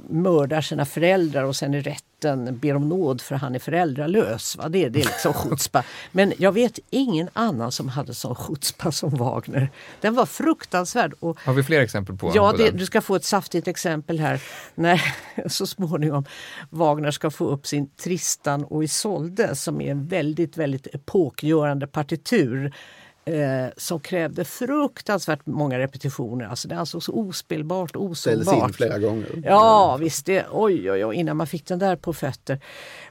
mördar sina föräldrar och sen i rätten ber om nåd för han är föräldralös. Va? Det, det är liksom chutzpa. Men jag vet ingen annan som hade sån chutzpa som Wagner. Den var fruktansvärd. Och Har vi fler exempel på, Ja, på det, du ska få ett saftigt exempel här. När så småningom Wagner ska få upp sin Tristan och Isolde som är en väldigt, väldigt epokgörande partitur. Eh, som krävde fruktansvärt många repetitioner. Alltså det ansågs ospelbart och Ställdes in flera gånger. Ja visst, det, oj, oj oj innan man fick den där på fötter.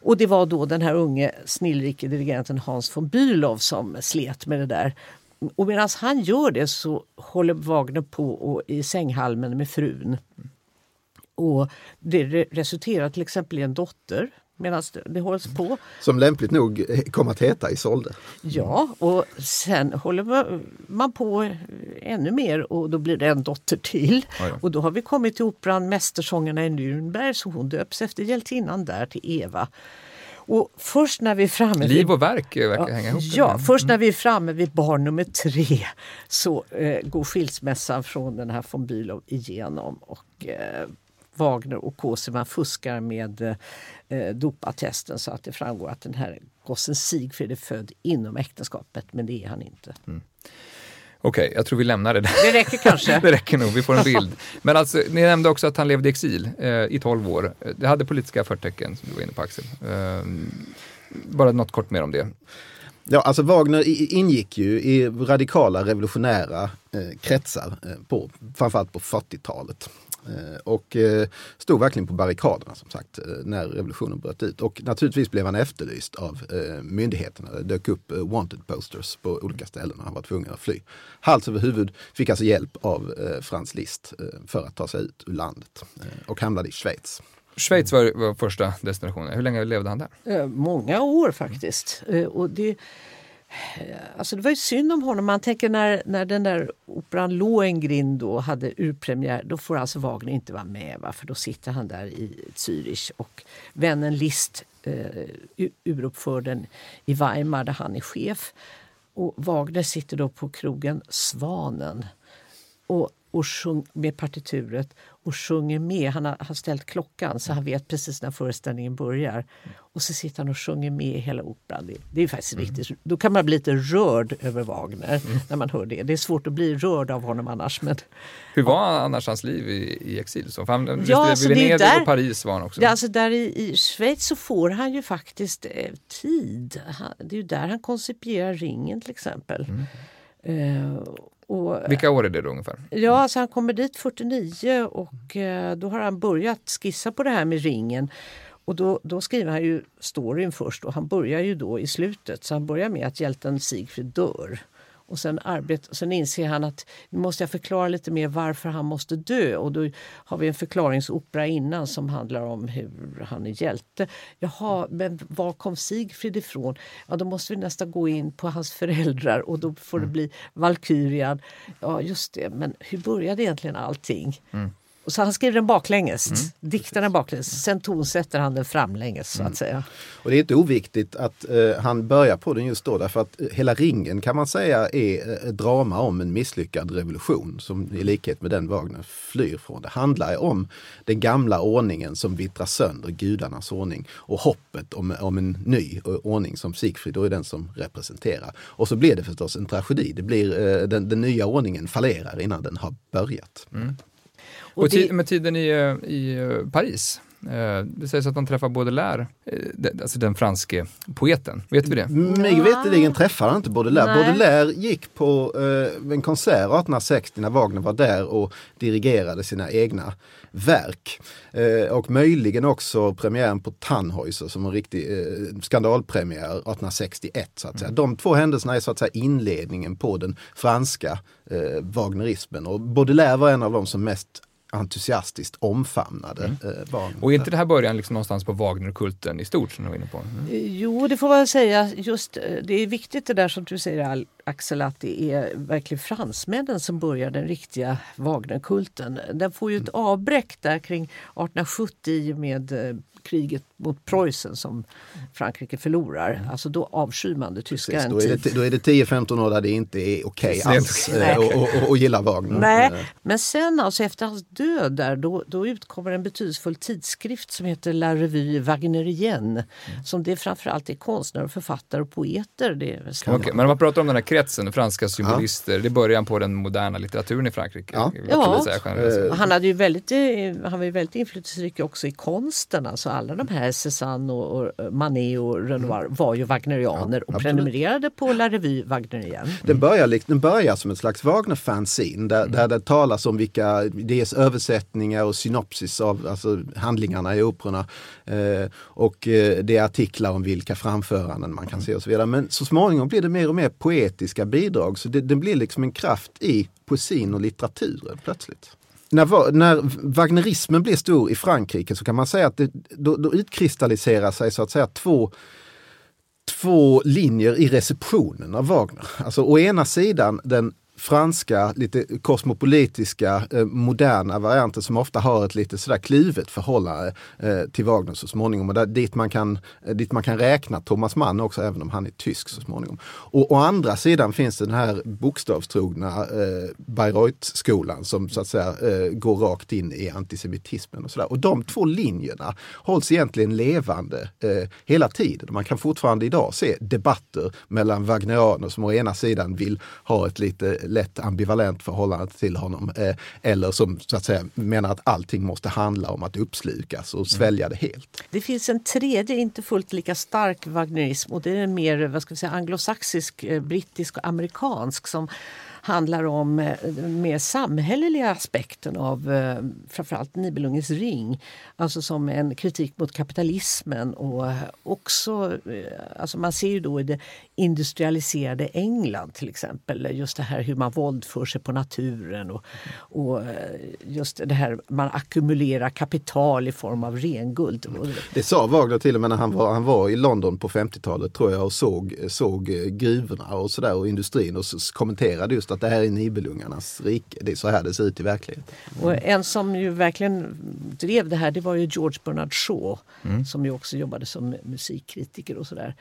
Och det var då den här unge snillrike dirigenten Hans von Bülow som slet med det där. Och medan han gör det så håller Wagner på och, i sänghalmen med frun. Och det re- resulterar till exempel i en dotter medan det, hålls på. Som lämpligt nog kom att heta Isolde. Ja, och sen håller ma- man på ännu mer och då blir det en dotter till. Oj då. Och då har vi kommit till operan Mästersångerna i Nürnberg så hon döps efter hjältinnan där till Eva. Och först när vi är framme Liv och verk verkar hänga ihop. ja, först när vi är framme vid barn nummer tre så eh, går skilsmässan från den här von Bülow igenom och eh, Wagner och Cosima fuskar med eh, dopattesten så att det framgår att den här gossen Sigfrid är född inom äktenskapet, men det är han inte. Okej, jag tror vi lämnar det där. Det räcker kanske. Det räcker nog, vi får en bild. Men alltså, ni nämnde också att han levde i exil eh, i 12 år. Det hade politiska förtecken, som du var inne på Axel. Eh, bara något kort mer om det. Ja, alltså Wagner ingick ju i radikala revolutionära eh, kretsar, eh, på, framförallt på 40-talet. Eh, och eh, stod verkligen på barrikaderna som sagt eh, när revolutionen bröt ut. Och naturligtvis blev han efterlyst av myndigheterna. Det dök upp wanted posters på olika ställen och han var tvungen att fly. Hals över huvud fick alltså hjälp av Franz Liszt för att ta sig ut ur landet och hamnade i Schweiz. Schweiz var, var första destinationen. Hur länge levde han där? Många år faktiskt. Och det, Eh, alltså det var ju synd om honom. Man tänker när, när den där operan Lohengrin då hade urpremiär, då får alltså Wagner inte vara med. Va? För då sitter han där i Zürich och vännen Liszt eh, uruppför den i Weimar där han är chef. Och Wagner sitter då på krogen Svanen och, och sjung, med partituret och sjunger med. Han har, har ställt klockan så han vet precis när föreställningen börjar. Och så sitter han och sjunger med i hela operan. Det, det är faktiskt riktigt. Då kan man bli lite rörd över Wagner när man hör det. Det är svårt att bli rörd av honom annars. Men Hur var annars hans liv i, i exil? Så, för han Ja, alltså, det är ju Venedig där- och Paris var han också. det, alltså där i, i Schweiz så får han ju faktiskt eh, tid. Han, det är ju där han koncipierar ringen till exempel. Eh, och, Vilka år är det då ungefär? Ja, alltså han kommer dit 49 och eh, då har han börjat skissa på det här med ringen. Och då, då skriver han ju storyn först och han börjar ju då i slutet. Så han börjar med att hjälten Sigfrid dör. Och sen, arbet, sen inser han att nu måste jag förklara lite mer varför han måste dö. Och då har vi en förklaringsopera innan som handlar om hur han är hjälte. Jaha, men var kom Sigfrid ifrån? Ja, då måste vi nästan gå in på hans föräldrar och då får det bli Valkyrian. Ja, just det, men hur började egentligen allting? Och så han skriver den baklänges, diktarna baklänges. Sen tonsätter han den framlänges så att säga. Och det är inte oviktigt att eh, han börjar på den just då därför att eh, hela ringen kan man säga är eh, ett drama om en misslyckad revolution som i likhet med den Wagner flyr från. Det handlar om den gamla ordningen som vittrar sönder, gudarnas ordning och hoppet om, om en ny eh, ordning som Sigfrid då är den som representerar. Och så blir det förstås en tragedi. Det blir, eh, den, den nya ordningen fallerar innan den har börjat. Och, Och det- med tiden i, eh, i eh, Paris, eh, det sägs att han träffar Baudelaire, eh, alltså den franske poeten. Vet vi det? Mig veterligen träffade han inte Baudelaire. Nej. Baudelaire gick på eh, en konsert 1860 när Wagner var där och dirigerade sina egna verk. Eh, och möjligen också premiären på Tannhäuser som en riktig eh, skandalpremiär 1861. Så att säga. De två händelserna är så att säga inledningen på den franska eh, Wagnerismen. Och Baudelaire var en av de som mest entusiastiskt omfamnade eh, Wagner. Och är inte det här början liksom någonstans på Wagnerkulten i stort som du var inne på? Mm. Jo, det får man säga. Just, eh, det är viktigt det där som du säger Axel, att det är verkligen fransmännen som börjar den riktiga Wagnerkulten. Den får ju ett avbräck där kring 1870 i och med kriget mot Preussen som Frankrike förlorar. Alltså då avskyr man det tyska Precis, då, är det, då är det 10-15 år där det inte är okej inte alls okej. eh, och, och, och gilla Wagner. Nej, Eh, men sen alltså efter hans död där, då, då utkommer en betydelsefull tidskrift som heter La Revue Wagnerienne. Som det framförallt är konstnärer, författare och poeter. Det är Okej, men om man pratar om den här kretsen, franska symbolister, det är början på den moderna litteraturen i Frankrike. Ja. Ja. säga Han, hade ju väldigt, eh, han var ju väldigt inflytelserik också i konsten. Alltså alla de här Cézanne och, Manet och Renoir var ju wagnerianer och prenumererade på La Revue Wagnerien. Den börjar, den börjar som ett slags Wagner-fanzine där, där det talas om vilka, dels översättningar och synopsis av alltså, handlingarna i operorna. Eh, och eh, det är artiklar om vilka framföranden man kan se och så vidare. Men så småningom blir det mer och mer poetiska bidrag så det, den blir liksom en kraft i poesin och litteraturen plötsligt. När, när wagnerismen blir stor i Frankrike så kan man säga att det, då, då utkristalliserar sig så att säga två två linjer i receptionen av Wagner. Alltså å ena sidan den franska, lite kosmopolitiska, eh, moderna varianter som ofta har ett lite sådär kluvet förhållande eh, till Wagner så småningom. Och där, dit, man kan, eh, dit man kan räkna Thomas Mann också, även om han är tysk så småningom. Och å andra sidan finns det den här bokstavstrogna eh, Bayreuth-skolan som så att säga eh, går rakt in i antisemitismen och sådär. Och de två linjerna hålls egentligen levande eh, hela tiden. Man kan fortfarande idag se debatter mellan wagnerianer som å ena sidan vill ha ett lite lätt ambivalent förhållande till honom eh, eller som så att säga menar att allting måste handla om att uppslukas och svälja det helt. Det finns en tredje, inte fullt lika stark wagnerism och det är en mer vad ska vi säga, anglosaxisk, eh, brittisk och amerikansk som handlar om eh, mer samhälleliga aspekten av framförallt Nibelungens ring. Alltså som en kritik mot kapitalismen och också, alltså man ser ju då i det industrialiserade England till exempel just det här hur man våldför sig på naturen och, och eh, just det här man ackumulerar kapital i form av renguld. Det sa Wagner till och med när han var, han var i London på 50-talet tror jag och såg, såg eh, gruvorna och sådär och industrin och kommenterade just att det här är Nibelungarnas rike. Det är så här det ser ut i verkligheten. Och en som ju verkligen drev det här det var ju George Bernard Shaw som ju också jobbade som musikkritiker och sådär.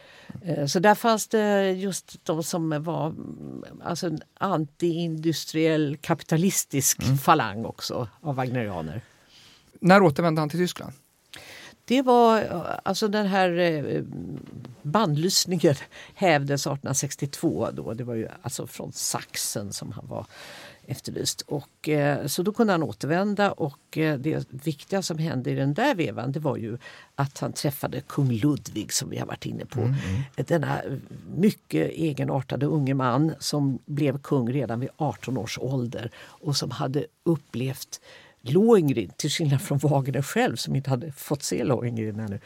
Eh, Så där fanns det just de som var mm, alltså en anti-industriell kapitalistisk falang också av wagnerianer. När återvände han till Tyskland? Det var eh, alltså den här eh, bandlysningen hävdes 1862 då. Det var ju alltså från Sachsen som han var efterlyst. Och, eh, så då kunde han återvända och eh, det viktiga som hände i den där vevan det var ju att han träffade kung Ludvig som vi har varit inne på. Denna mycket egenartade unge man som blev kung redan vid 18 års ålder och som hade upplevt Lohengrin, till skillnad från Wagner själv som inte hade fått se Lohengrin ännu.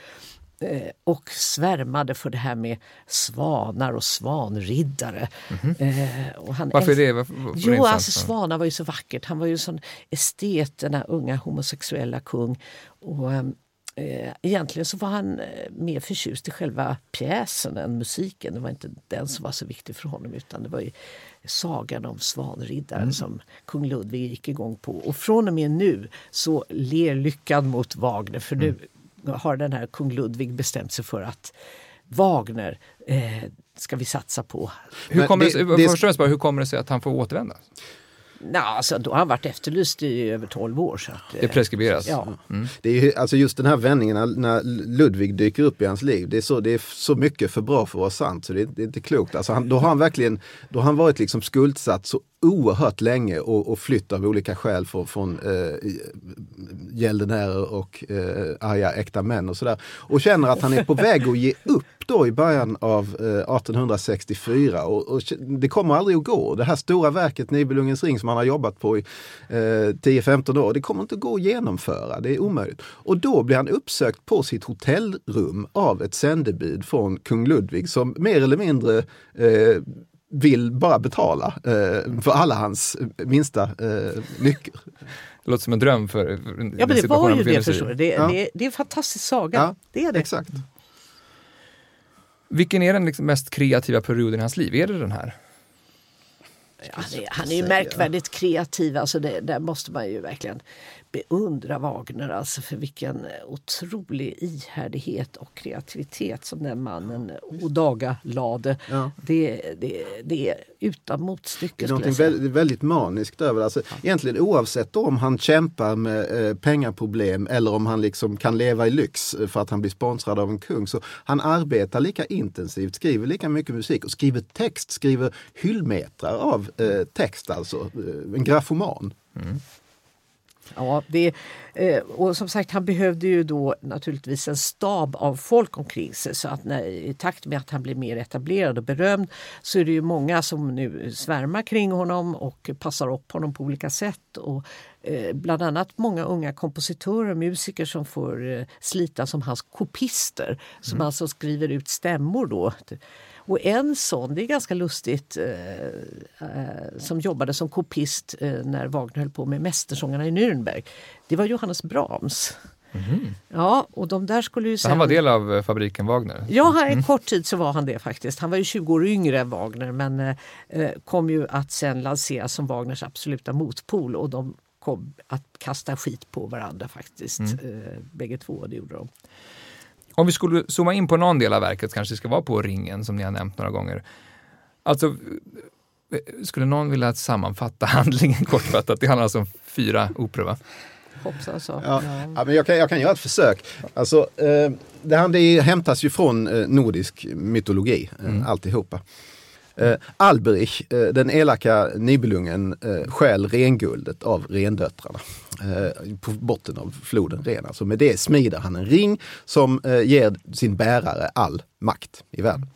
Eh, och svärmade för det här med svanar och svanriddare. Eh, och han Varför är det? Varför, varför är det Jo, alltså svanar var ju så vackert. Han var ju sån estet, den här unga homosexuella kung. Och, eh, egentligen så var han eh, mer förtjust i själva pjäsen än musiken. Det var inte den som var så viktig för honom utan det var ju sagan om svanriddaren som kung Ludvig gick igång på. Och från och med nu så ler lyckan mot Wagner för nu har den här kung Ludvig bestämt sig för att Wagner eh, ska vi satsa på. Hur kommer det, det- sig- det- först och främst bara, hur kommer det sig att han får återvända? Nå, alltså, då har han varit efterlyst i över 12 år. Så att, Det eh, preskriberas. Ja. Det är ju, alltså just den här vändningen när, när Ludvig dyker upp i hans liv. Det är, så, det är så mycket för bra för att vara sant så det är, det är inte klokt. Alltså han, då har han verkligen då har han varit liksom skuldsatt så oerhört länge och, och flytt av olika skäl från, från eh, gäldenärer och eh, arga äkta män och sådär. Och känner att han är på väg att ge upp då i början av eh, 1864 och, och det kommer aldrig att gå. Det här stora verket Nibelungens ring som han har jobbat på i eh, 10-15 år, det kommer inte att gå att genomföra. Det är omöjligt. Och då blir han uppsökt på sitt hotellrum av ett sändebud från kung Ludvig som mer eller mindre eh, vill bara betala eh, för alla hans minsta eh, nycker. Det låter som en dröm för, den Ja, men det var ju det förstår du. Det, Ja. det, det är en fantastisk saga. Ja, det är det. Exakt. Vilken är den liksom mest kreativa perioden i hans liv? Är det den här? Han är, han är ju märkvärdigt kreativ. Alltså det, där måste man ju verkligen beundra Wagner alltså för vilken otrolig ihärdighet och kreativitet som den mannen ådagalade. Ja. Det, det, det är utan motstycke. Det är säga. väldigt, väldigt maniskt över det. Alltså, Egentligen oavsett om han kämpar med eh, pengaproblem eller om han liksom kan leva i lyx eh, för att han blir sponsrad av en kung. Så han arbetar lika intensivt, skriver lika mycket musik och skriver text, skriver hyllmetrar av eh, text alltså. Eh, en graffoman. Ja, det, eh, och som sagt han behövde ju då naturligtvis en stab av folk omkring sig så att när, i takt med att han blir mer etablerad och berömd så är det ju många som nu svärmar kring honom och passar upp honom på olika sätt. Och, eh, bland annat många unga kompositörer och musiker som får eh, slita som hans kopister som Mm. alltså skriver ut stämmor då. Och en sån, det är ganska lustigt, eh, eh, som jobbade som kopist eh, när Wagner höll på med Mästersångarna i Nürnberg. Det var Johannes Brahms. Ja, och de där skulle ju sen... han var del av eh, fabriken Wagner? Ja, en kort tid så var han det faktiskt. Han var ju 20 år yngre än Wagner men eh, eh, kom ju att sen lanseras som Wagners absoluta motpol och de kom att kasta skit på varandra faktiskt. Eh, bägge två, det gjorde de. Om vi skulle zooma in på någon del av verket, kanske det ska vara på ringen som ni har nämnt några gånger. Alltså, skulle någon vilja sammanfatta handlingen kortfattat? Det handlar alltså om fyra operor, va? Hoppsan så. Ja, ja, men jag, kan, jag kan göra ett försök. Alltså, eh, det här det hämtas ju från eh, nordisk mytologi, eh, alltihopa. Eh, Alberich, eh, den elaka Nibelungen, eh, stjäl renguldet av rendöttrarna på botten av floden Ren. Alltså med det smider han en ring som eh, ger sin bärare all makt i världen.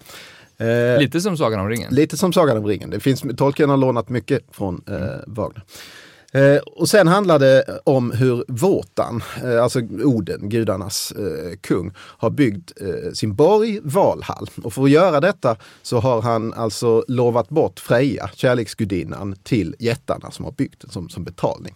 Eh, Lite som Sagan om ringen. Lite som Sagan om ringen. Det finns, Tolkien har lånat mycket från eh, Wagner. Eh, och sen handlar det om hur Wotan, eh, alltså Oden, gudarnas eh, kung, har byggt eh, sin borg Valhall. Och för att göra detta så har han alltså lovat bort Freja, kärleksgudinnan, till jättarna som har byggt den som, som betalning.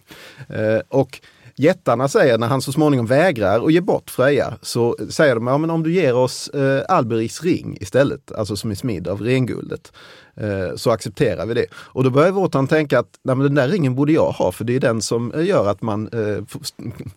Eh, och Jättarna säger när han så småningom vägrar att ge bort Freja så säger de ja, men om du ger oss eh, Alberichs ring istället, alltså som är smidd av renguldet, Eh, så accepterar vi det. Och då börjar Wotan tänka att Nej, men den där ringen borde jag ha för det är den som eh, gör att man eh,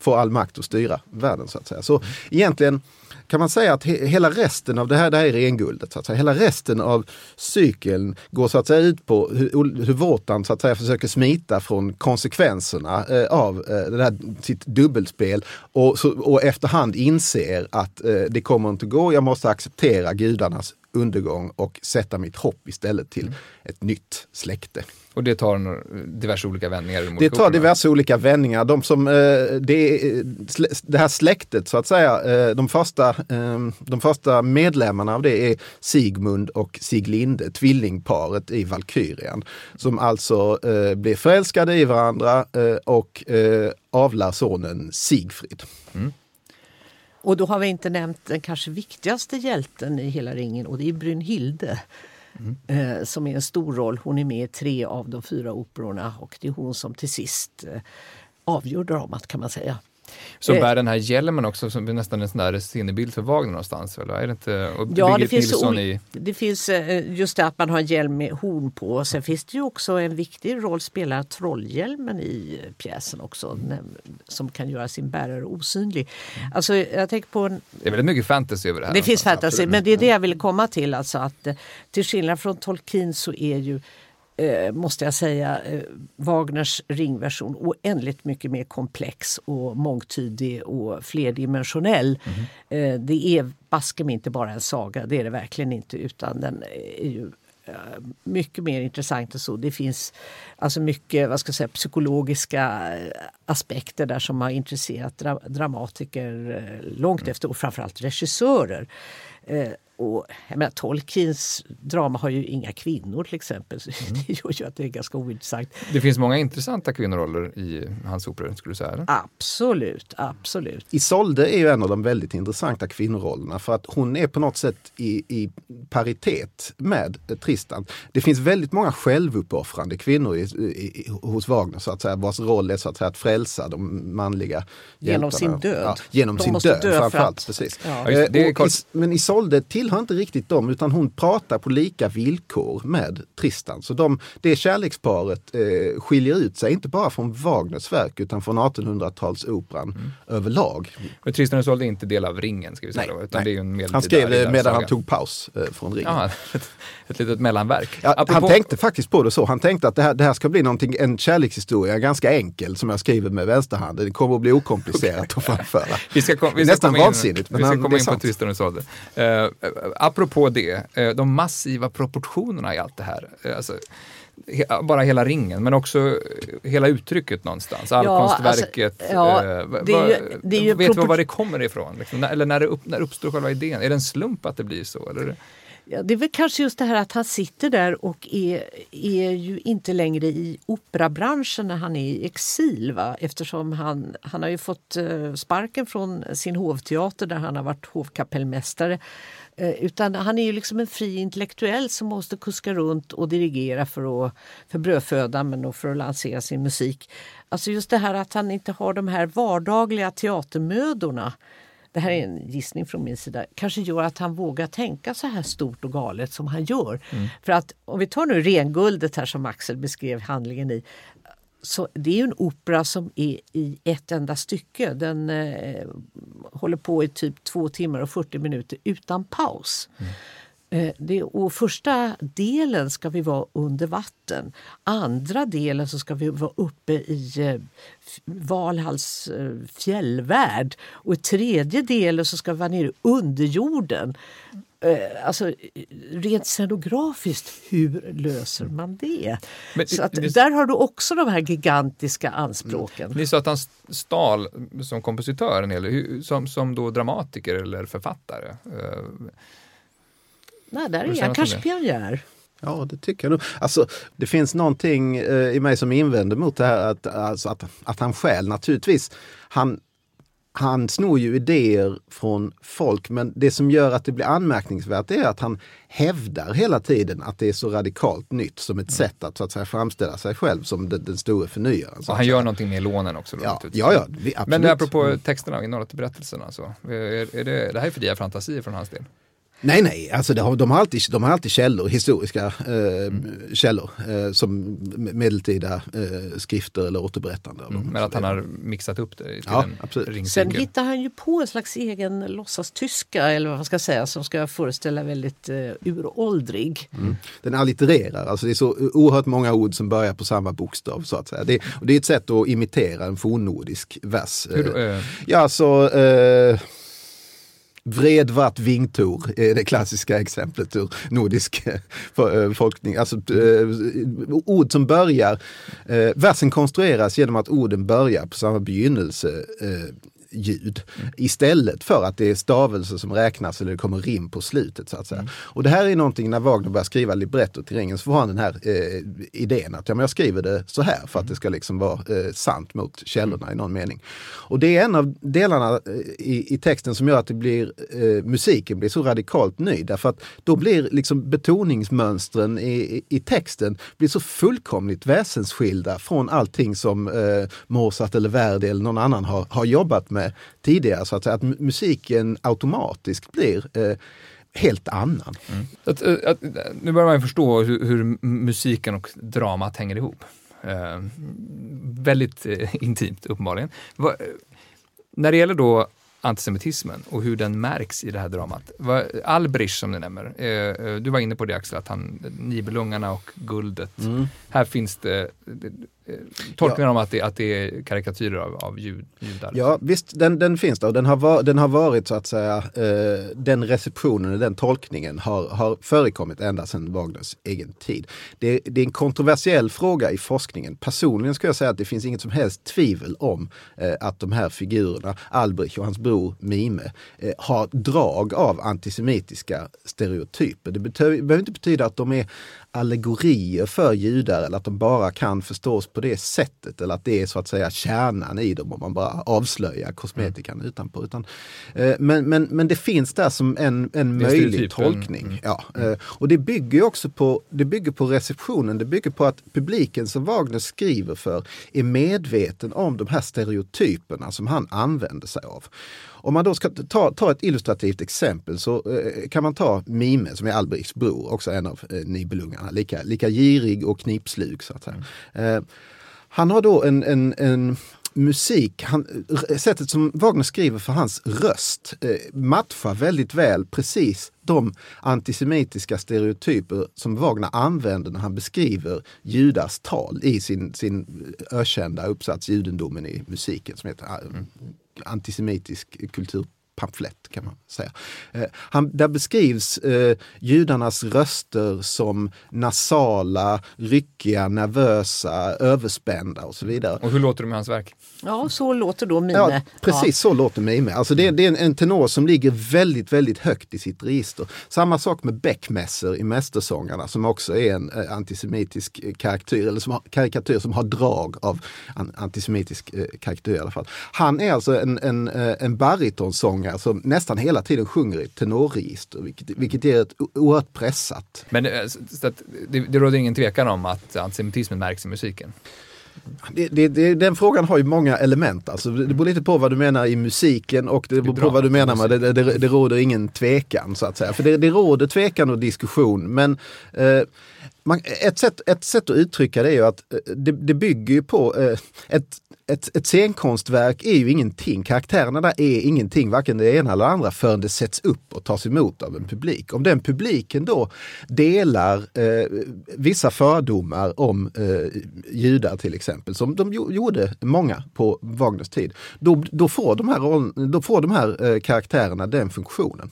får all makt att styra världen så att säga. Så egentligen kan man säga att he hela resten av det här, det här är renguldet. Så att säga. Hela resten av cykeln går så att säga ut på hur, hur Wotan så att säga försöker smita från konsekvenserna eh, av eh, det här, sitt dubbelspel och, så, och efterhand inser att eh, det kommer inte gå, jag måste acceptera gudarnas undergång och sätta mitt hopp istället till ett nytt släkte. Och det tar några- diverse olika vändningar. Det tar diverse olika vändningar. De som, eh, det, slä- det här släktet så att säga, eh, de första, eh, de första medlemmarna av det är Sigmund och Siglinde, tvillingparet i Valkyrien. Som alltså eh, blir förälskade i varandra eh, och eh, avlar sonen Sigfrid. Och då har vi inte nämnt den kanske viktigaste hjälten i hela ringen och det är Brynhilde. Eh, som är en stor roll. Hon är med i tre av de fyra operorna och det är hon som till sist eh, avgör dramat kan man säga. Som Eh. bär den här hjälmen också, som är nästan en sån där sinnebild för Wagner någonstans. Eller? Är det inte? Och Ja, det finns, ol- i... det finns eh, just det att man har en hjälm med horn på. Sen finns det ju också en viktig roll spelar trollhjälmen i pjäsen också. Som kan göra sin bärare osynlig. Alltså jag tänker på en, Det är väldigt mycket fantasy över det här. Det finns någonstans. fantasy, men det är det jag ville komma till. Alltså att, eh, till skillnad från Tolkien så är ju, eh, måste jag säga, eh, Wagners ringversion oändligt mycket mer komplex och mångtydig och flerdimensionell. Eh, det är baske mig inte bara en saga, det är det verkligen inte, utan den är ju eh, mycket mer intressant än så. Det finns alltså mycket vad ska jag säga, psykologiska eh, aspekter där som har intresserat dra dramatiker eh, långt efter och framförallt regissörer. Och, jag menar, Tolkiens drama har ju inga kvinnor till exempel. Så Det gör ju att det är ganska ointressant. Det finns många intressanta kvinnoroller i hans operor, skulle du säga? Eller? Absolut, absolut. Isolde är ju en av de väldigt intressanta kvinnorollerna för att hon är på något sätt i, i paritet med Tristan. Det finns väldigt många självuppoffrande kvinnor i, i, hos Wagner så att säga, vars roll är så att, säga, att frälsa de manliga Genom hjältarna. sin död. Ja, genom De sin död dö för framförallt. att- Precis. Ja. Ja, det. Det är Eh, men Isolde tillhör inte riktigt dem utan hon pratar på lika villkor med Tristan. Så de, det kärleksparet eh, skiljer ut sig inte bara från Wagners verk utan från 1800-talsoperan Mm. överlag. Men Tristan och Isolde är inte del av ringen, ska vi säga. då, utan det är ju en medeltida Han skrev det medan han tog paus eh, från ringen. Ja, ett, ett litet mellanverk. Ja, Apropå- han tänkte faktiskt på det så. Han tänkte att det här, det här ska bli någonting, en kärlekshistoria, ganska enkel som jag skriver med vänsterhanden. Det kommer att bli okomplicerat att framföra. Vi ska, kom, vi ska Nästan vansinnigt, vi ska han- komma in på. Tristan och Isolde. Uh, apropå det, eh, de massiva proportionerna i allt det här. Eh, alltså, bara hela ringen, men också hela uttrycket någonstans. Allkonstverket. Ja, alltså, ja, eh, vet du var det kommer ifrån? Liksom, eller när, det upp, när uppstår själva idén? Är det en slump att det blir så? Eller? Ja, det är väl kanske just det här att han sitter där och är, är ju inte längre i operabranschen när han är i exil. Va? Eftersom han, han har ju fått eh, sparken från sin hovteater där han har varit hovkapellmästare. Eh, utan han är ju liksom en fri intellektuell som måste kuska runt och dirigera för, att, för brödfödan men och för att lansera sin musik. Alltså just det här att han inte har de här vardagliga teatermödorna det här är en gissning från min sida, kanske gör att han vågar tänka så här stort och galet som han gör. Mm. För att om vi tar nu Renguldet här som Axel beskrev handlingen i. Så det är ju en opera som är i ett enda stycke. Den eh, håller på i typ två timmar och 40 minuter utan paus. Mm. Eh, det, och första delen ska vi vara under vatten. Andra delen så ska vi vara uppe i eh, Valhalls eh, fjällvärld. Och i tredje delen så ska vi vara nere under jorden. Alltså rent scenografiskt, hur löser man det? Men, så att, det, där har du också de här gigantiska anspråken. Mm. Ni sa att han stal som kompositör en hel som, som då dramatiker eller författare. Nej, där är han kanske pionjär. Ja, det tycker jag nog. Alltså, det finns någonting eh, i mig som invänder mot det här att, alltså, att, att han skäl. Naturligtvis, han, han snor ju idéer från folk, men det som gör att det blir anmärkningsvärt är att han hävdar hela tiden att det är så radikalt nytt som ett mm. sätt att, så att säga, framställa sig själv som den, den store förnyaren. Och han gör någonting med lånen också. Då, ja, ja, ja, vi, Men apropå mm. texterna, innehållet i berättelserna, så, är, är det, det här är fria fantasier från hans del? Nej, nej, alltså har, de, har alltid, de har alltid källor, historiska eh, mm. källor eh, som medeltida eh, skrifter eller återberättande. Mm, men att han har mixat upp det till ja, en absolut. Sen hittar han ju på en slags egen låtsastyska eller vad man ska säga som ska föreställa väldigt uh, uråldrig. Mm. Den allittererar, alltså det är så oerhört många ord som börjar på samma bokstav så att säga. Det, och det är ett sätt att imitera en fornnordisk vers. Hur då, uh... Ja, så... Vred, vart, vingtor är det klassiska exemplet ur nordisk eh, eh, folkning. Alltså eh, ord som börjar, versen konstrueras genom att orden börjar på samma begynnelse ljud mm. istället för att det är stavelser som räknas eller det kommer rim på slutet. så att säga. Mm. Och det här är någonting när Wagner börjar skriva libretto till ringen så får han den här eh, idén att ja, men jag skriver det så här för att det ska liksom vara eh, sant mot källorna i någon mening. Och det är en av delarna eh, i, i texten som gör att det blir, eh, musiken blir så radikalt ny därför att då blir liksom betoningsmönstren i, i texten blir så fullkomligt väsensskilda från allting som eh, Mozart eller Verdi eller någon annan har, har jobbat med med tidigare. Så att, att musiken automatiskt blir eh, helt annan. Mm. Att, eh, att, nu börjar man förstå hur, hur, musiken och dramat hänger ihop. Eh, väldigt eh, intimt uppenbarligen. Va, när det gäller då antisemitismen och hur den märks i det här dramat. Albrich som du nämner, eh, eh, du var inne på det Axel, att han, Nibelungarna och guldet. Mm. Här finns det tolkningar ja. om att det, att det är karikatyrer av, av jud, judar. Ja visst, den, den finns där och den har, var, den har varit så att säga, eh, den receptionen, den tolkningen har, har förekommit ända sedan Wagners egen tid. Det, det, är en kontroversiell fråga i forskningen. Personligen skulle jag säga att det finns inget som helst tvivel om eh, att de här figurerna, Albrich och hans bror Mime, eh, har drag av antisemitiska stereotyper. Det behöver inte betyda att de är allegorier för judar eller att de bara kan förstås på det sättet eller att det är så att säga kärnan i dem om man bara avslöjar kosmetikan mm. utanpå. Utan, eh, men, men, men det finns där som en, en möjlig typ tolkning. Mm. Ja, eh, och det bygger också på, det bygger på receptionen, det bygger på att publiken som Wagner skriver för är medveten om de här stereotyperna som han använder sig av. Om man då ska ta, ta ett illustrativt exempel så eh, kan man ta Mime som är Albrichs bror, också en av eh, Nibelungarna, lika, lika girig och knipslug så att säga. Eh, han har då en, en, en musik, han, sättet som Wagner skriver för hans röst eh, matchar väldigt väl precis de antisemitiska stereotyper som Wagner använder när han beskriver judars tal i sin, sin ökända uppsats Judendomen i musiken som heter mm antisemitisk kultur pamflett kan man säga. Eh, han, där beskrivs eh, judarnas röster som nasala, ryckiga, nervösa, överspända och så vidare. Och hur låter de i hans verk? Ja, så låter då Mime. Ja, precis ja. så låter Mime. Alltså det, det är en, en, tenor som ligger väldigt, väldigt högt i sitt register. Samma sak med Beckmesser i Mästersångarna som också är en eh, antisemitisk karikatyr, eller som har, karikatyr som har drag av an, antisemitisk eh, karikatyr i alla fall. Han är alltså en, en, eh, en baritonsångare som nästan hela tiden sjunger i tenorregister, vilket, vilket ger ett oerhört pressat. Men eh, det, det råder ingen tvekan om att antisemitismen märks i musiken? Det, det, det, den frågan har ju många element. Alltså, det beror lite på vad du menar i musiken och det beror på vad du menar med det, det, det råder ingen tvekan så att säga. För det, det råder tvekan och diskussion men eh, man, ett, sätt, ett sätt att uttrycka det är ju att eh, det, det bygger ju på eh, ett ett, ett scenkonstverk är ju ingenting. Karaktärerna där är ingenting, varken det ena eller det andra, förrän det sätts upp och tas emot av en publik. Om den publiken då delar eh, vissa fördomar om eh, judar till exempel, som de gjorde många på Wagners tid, då, då, får, de här, då får de här eh, karaktärerna den funktionen.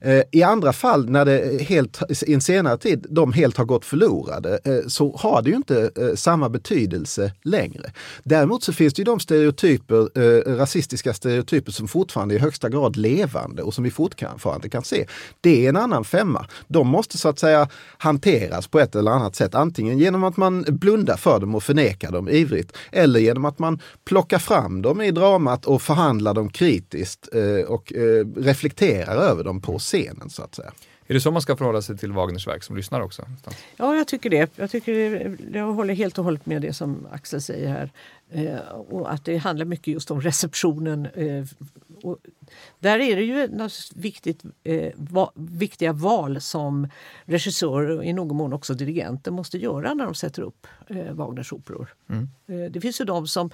Eh, I andra fall när det helt, i en senare tid de helt har gått förlorade eh, så har det ju inte eh, samma betydelse längre. Däremot så finns det ju de stereotyper, eh, rasistiska stereotyper som fortfarande är i högsta grad levande och som vi fortfarande kan se. Det är en annan femma. De måste så att säga hanteras på ett eller annat sätt. Antingen genom att man blundar för dem och förnekar dem ivrigt eller genom att man plockar fram dem i dramat och förhandlar dem kritiskt och reflekterar över dem på scenen så att säga. Är det så man ska förhålla sig till Wagners verk som lyssnar också? Ja, jag tycker det. Jag, tycker det, jag håller helt och hållet med det som Axel säger här. Eh, och att det handlar mycket just om receptionen. Eh, och där är det ju viktigt, eh, va, viktiga val som regissör och i någon mån också dirigenter måste göra när de sätter upp eh, Wagners operor. Mm. Eh, det finns ju de som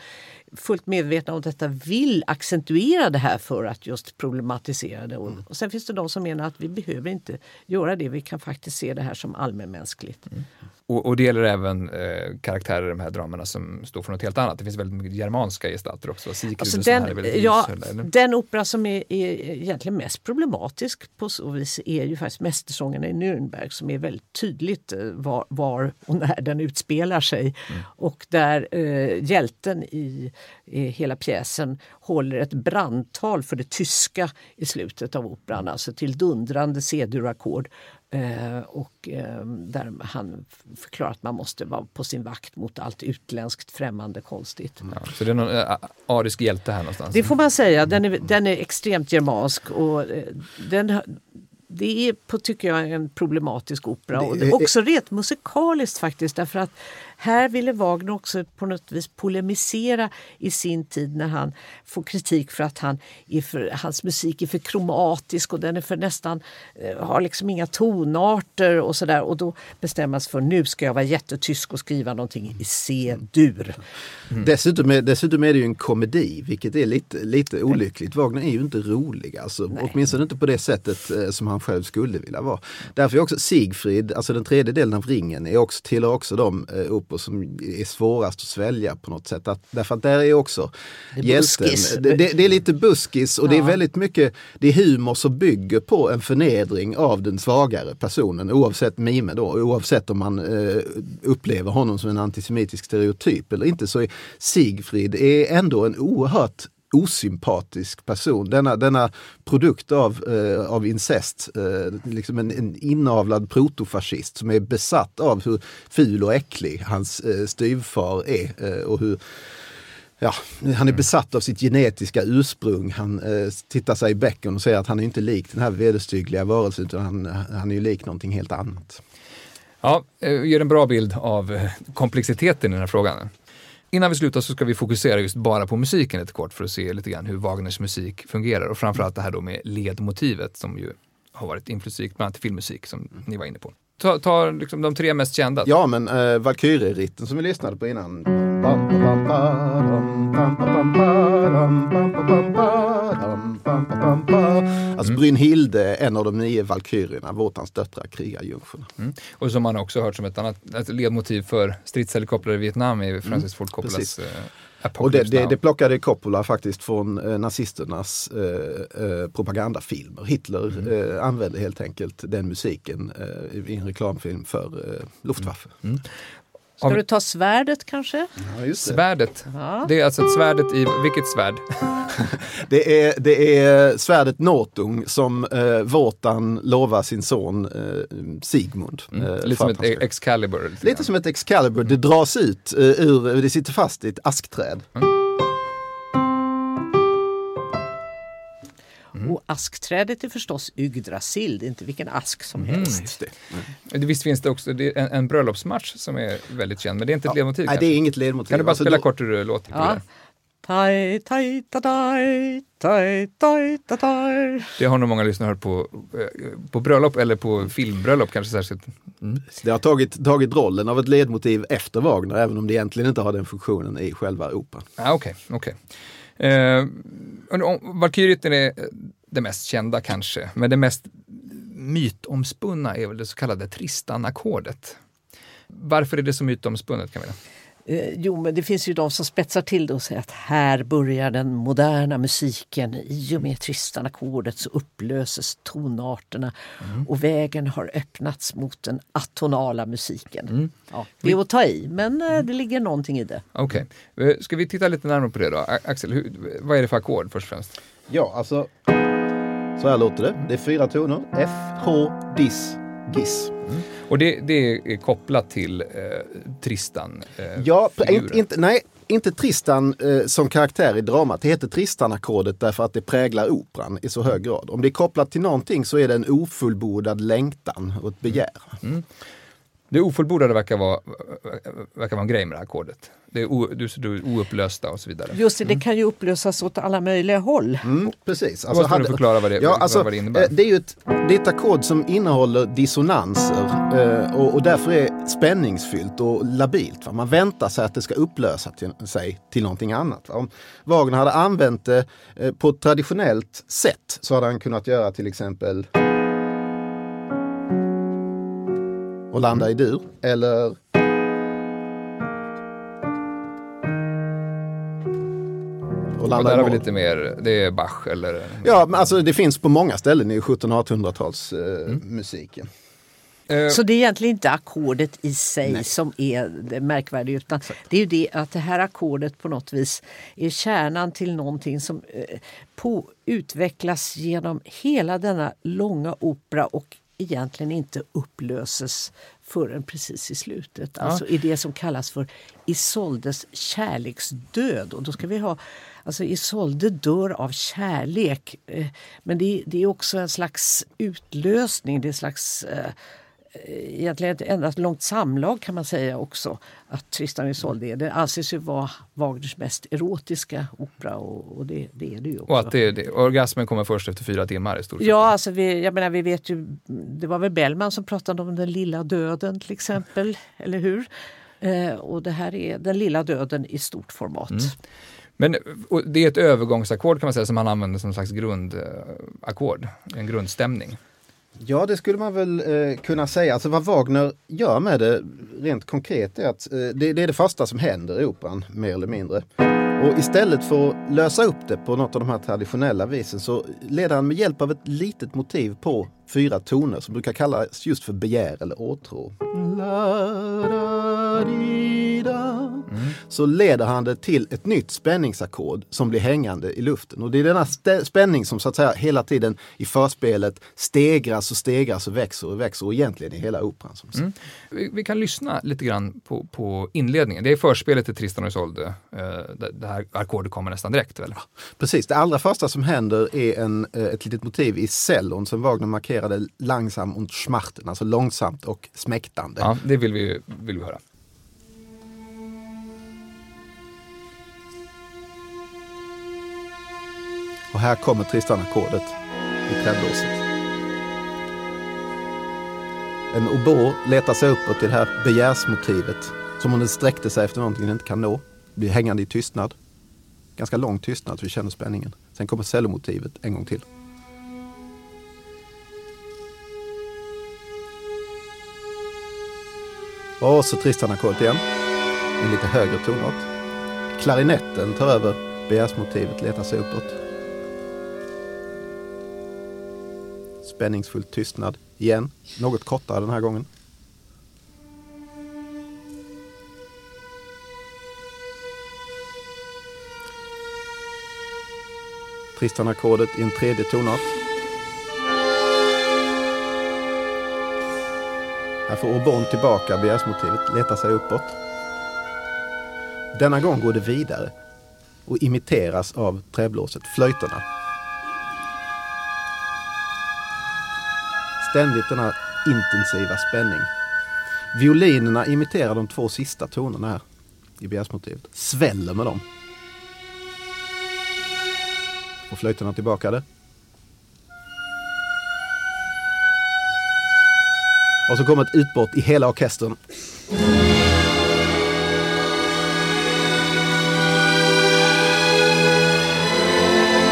fullt medvetna om detta vill accentuera det här för att just problematisera det. Och, mm. och sen finns det de som menar att vi behöver inte göra det, vi kan faktiskt se det här som allmänmänskligt. Mm. Och, och, det gäller även eh, karaktärer i de här dramerna som står för något helt annat. Det finns väldigt mycket germanska gestalter också. alltså den, ja, den opera som är, är egentligen mest problematisk på så vis är ju faktiskt Mästersångerna i Nürnberg som är väldigt tydligt eh, var, var och när den utspelar sig. Mm. Och där eh, hjälten i, i hela pjäsen håller ett brandtal för det tyska i slutet av operan, alltså till dundrande C-dur-ackord och eh, där han förklarar att man måste vara på sin vakt mot allt utländskt, främmande, konstigt. Ja, så det är någon äh, arisk hjälte här någonstans? Det får man säga. Den är, den är extremt germansk och eh, den, det är på, tycker jag, en problematisk opera. Det, och också rent musikaliskt faktiskt därför att här ville Wagner också på något vis polemisera i sin tid när han får kritik för att han är för, hans musik är för kromatisk och den är för nästan eh, har liksom inga tonarter och sådär. Och då bestämmas för nu ska jag vara jättetysk och skriva någonting i C-dur. Mm. Dessutom, är, dessutom är det ju en komedi, vilket är lite, lite olyckligt. Wagner är ju inte rolig, alltså, åtminstone inte på det sättet eh, som han själv skulle vilja vara. Därför är också Sigfrid, alltså den tredje delen av ringen, är också, tillhör också de eh, opera som är svårast att svälja på något sätt. Att, därför att där är också det är hjälten. Det, det, det, är lite buskis och ja. det är väldigt mycket, det är humor som bygger på en förnedring av den svagare personen oavsett mime då, oavsett om man eh, upplever honom som en antisemitisk stereotyp eller inte så är Sigfrid är ändå en oerhört osympatisk person. Denna, denna produkt av, eh, av incest, eh, liksom en, en inavlad protofascist som är besatt av hur ful och äcklig hans eh, styvfar är eh, och hur Ja, han är besatt av sitt genetiska ursprung. Han eh, tittar sig i bäcken och säger att han är inte lik den här vederstyggliga varelsen utan han, han är lik någonting helt annat. Ja, eh, ger en bra bild av eh, komplexiteten i den här frågan. Innan vi slutar så ska vi fokusera just bara på musiken lite kort för att se lite grann hur Wagners musik fungerar och framförallt det här då med ledmotivet som ju har varit inflytelseриkt bland annat filmmusik som ni var inne på. Ta, ta liksom de tre mest kända. Ja, men uh, Valkyrieritten som vi lyssnade på innan. Alltså mm. Brynhilde, en av de nio valkyrierna, Våtans döttrar, krigar jungfrurna. Mm. Och som man också hört som ett annat ett ledmotiv för stridshelikoptrar i Vietnam i Francis mm. Ford Coppolas Och det, det, det plockade Coppola faktiskt från eh, nazisternas eh, eh, propagandafilmer. Hitler Mm. eh, använde helt enkelt den musiken eh, i en reklamfilm för eh, Luftwaffe. Ska du ta svärdet kanske? Ja, just det. Svärdet. Ja. Det är alltså ett svärdet i, vilket svärd? Det, är, det är svärdet Nortung som eh, Wotan lovar sin son eh, Sigmund. eh, Mm. för Lite som ett ska- Excalibur. Lite, Lite som ett Excalibur, det dras ut eh, ur, det sitter fast i ett askträd. Och askträdet är förstås Yggdrasil, det är inte vilken ask som helst. Just det. Det- Visst finns det också det en, en bröllopsmatch som är väldigt känd, men det är inte ett ledmotiv Nej, kanske? det är inget ledmotiv. Kan du bara Alltså, spela då- kort hur det låter? Ja. Tai, tai, ta, tai, tai, tai, ta, tai. Det har nog många lyssnare hört på, eh, på bröllop eller på filmbröllop kanske särskilt. Mm. Det har tagit, tagit rollen av ett ledmotiv efter Wagner, även om det egentligen inte har den funktionen i själva operan. Ah, Okej, okej. Eh, Valkyriet är det, eh, det mest kända kanske, men det mest mytomspunna är väl det så kallade Tristan-ackordet. Varför är det så mytomspunnet Camilla? Eh, jo, men det finns ju de som spetsar till det och säger att här börjar den moderna musiken. I och med Tristan-ackordet så upplöses tonarterna och vägen har öppnats mot den atonala musiken. Ja, det är att ta i, men eh, det ligger någonting i det. Okej, Eh, ska vi titta lite närmare på det då? Axel, hur, vad är det för ackord först och främst? Ja, alltså så här låter det. Det är fyra toner. F, H, Dis, Giss. Och det, det är kopplat till eh, Tristan. Eh, Ja, inte, inte, nej, inte Tristan eh, som karaktär i dramat. Det heter Tristan-ackordet därför att det präglar operan i så hög grad. Om det är kopplat till någonting så är det en ofullbordad längtan och ett begär. Det ofullbordade verkar vara, verkar vara en grej med det här ackordet. Det är o, du, du, oupplösta och så vidare. Just det, det kan ju upplösas åt alla möjliga håll. Mm, precis. Då måste du förklara vad det, Ja, vad, alltså, vad det innebär. eh, det är ju ett, det är ett ackord som innehåller dissonanser eh, och, och därför är spänningsfyllt och labilt. Va? Man väntar sig att det ska upplösa till, sig till någonting annat. Va? Om Wagner hade använt det eh, på ett traditionellt sätt så hade han kunnat göra till exempel och landa i dur eller? Och och där i har vi lite mer, det är Bach eller... Ja, men alltså det finns på många ställen i 1700-1800-tals eh, musiken. Eh, Så det är egentligen inte ackordet i sig Nej. som är det märkvärdiga utan det är ju det att det här ackordet på något vis är kärnan till någonting som eh, på, utvecklas genom hela denna långa opera och egentligen inte upplöses förrän precis i slutet. Alltså i det som kallas för Isoldes kärleksdöd. Och då ska vi ha, alltså Isolde dör av kärlek. Eh, men det, det är också en slags utlösning, det är en slags eh, egentligen ett enda långt samlag kan man säga också att Tristan och Isolde är. Det anses ju vara Wagners mest erotiska opera och, och det, det är det ju också. och att det, det, orgasmen kommer först efter fyra timmar i stort sett. Ja, alltså vi, jag menar, vi vet ju, det var väl Bellman som pratade om den lilla döden till exempel, eller hur? Eh, och det här är den lilla döden i stort format. Men och det är ett övergångsackord kan man säga som han använder som slags grundackord, en grundstämning. Ja, det skulle man väl eh, kunna säga. Alltså vad Wagner gör med det rent konkret är att eh, det, det är det första som händer i operan, mer eller mindre. Och istället för att lösa upp det på något av de här traditionella visen så leder han med hjälp av ett litet motiv på fyra toner som brukar kallas just för begär eller åtrå. Så leder han det till ett nytt spänningsackord som blir hängande i luften. Och det är denna spänning som så att säga hela tiden i förspelet stegras och stegras och växer och växer och egentligen i hela operan. Som sagt. Vi, vi kan lyssna lite grann på, på inledningen. Det är förspelet till Tristan och Isolde. Eh, det, det här ackordet kommer nästan direkt väl? Precis, det allra första som händer är en, eh, ett litet motiv i cellon som Wagner markerade langsam und schmachten, alltså långsamt och smäktande. Ja, det vill vi, vill vi höra. Och här kommer Tristan-ackordet i träblåset. En oboe letar sig uppåt till det här begärsmotivet. Som om den sträckte sig efter någonting den inte kan nå. Blir hängande i tystnad. Ganska lång tystnad så vi känner spänningen. Sen kommer cellomotivet en gång till. Och så Tristan-ackordet igen. i lite högre tonart. klarinetten tar över BS-motivet, letar sig uppåt. Spänningsfull tystnad igen, något kortare den här gången. Tristan-ackordet i en tredje tonart. Här får Orbon tillbaka begärsmotivet, letar sig uppåt. Denna gång går det vidare och imiteras av träblåset, flöjterna. Ständigt denna intensiva spänning. Violinerna imiterar de två sista tonerna här i begärsmotivet, Sväller med dem. Och flöjterna tillbaka det. Och så kommer ett utbrott i hela orkestern.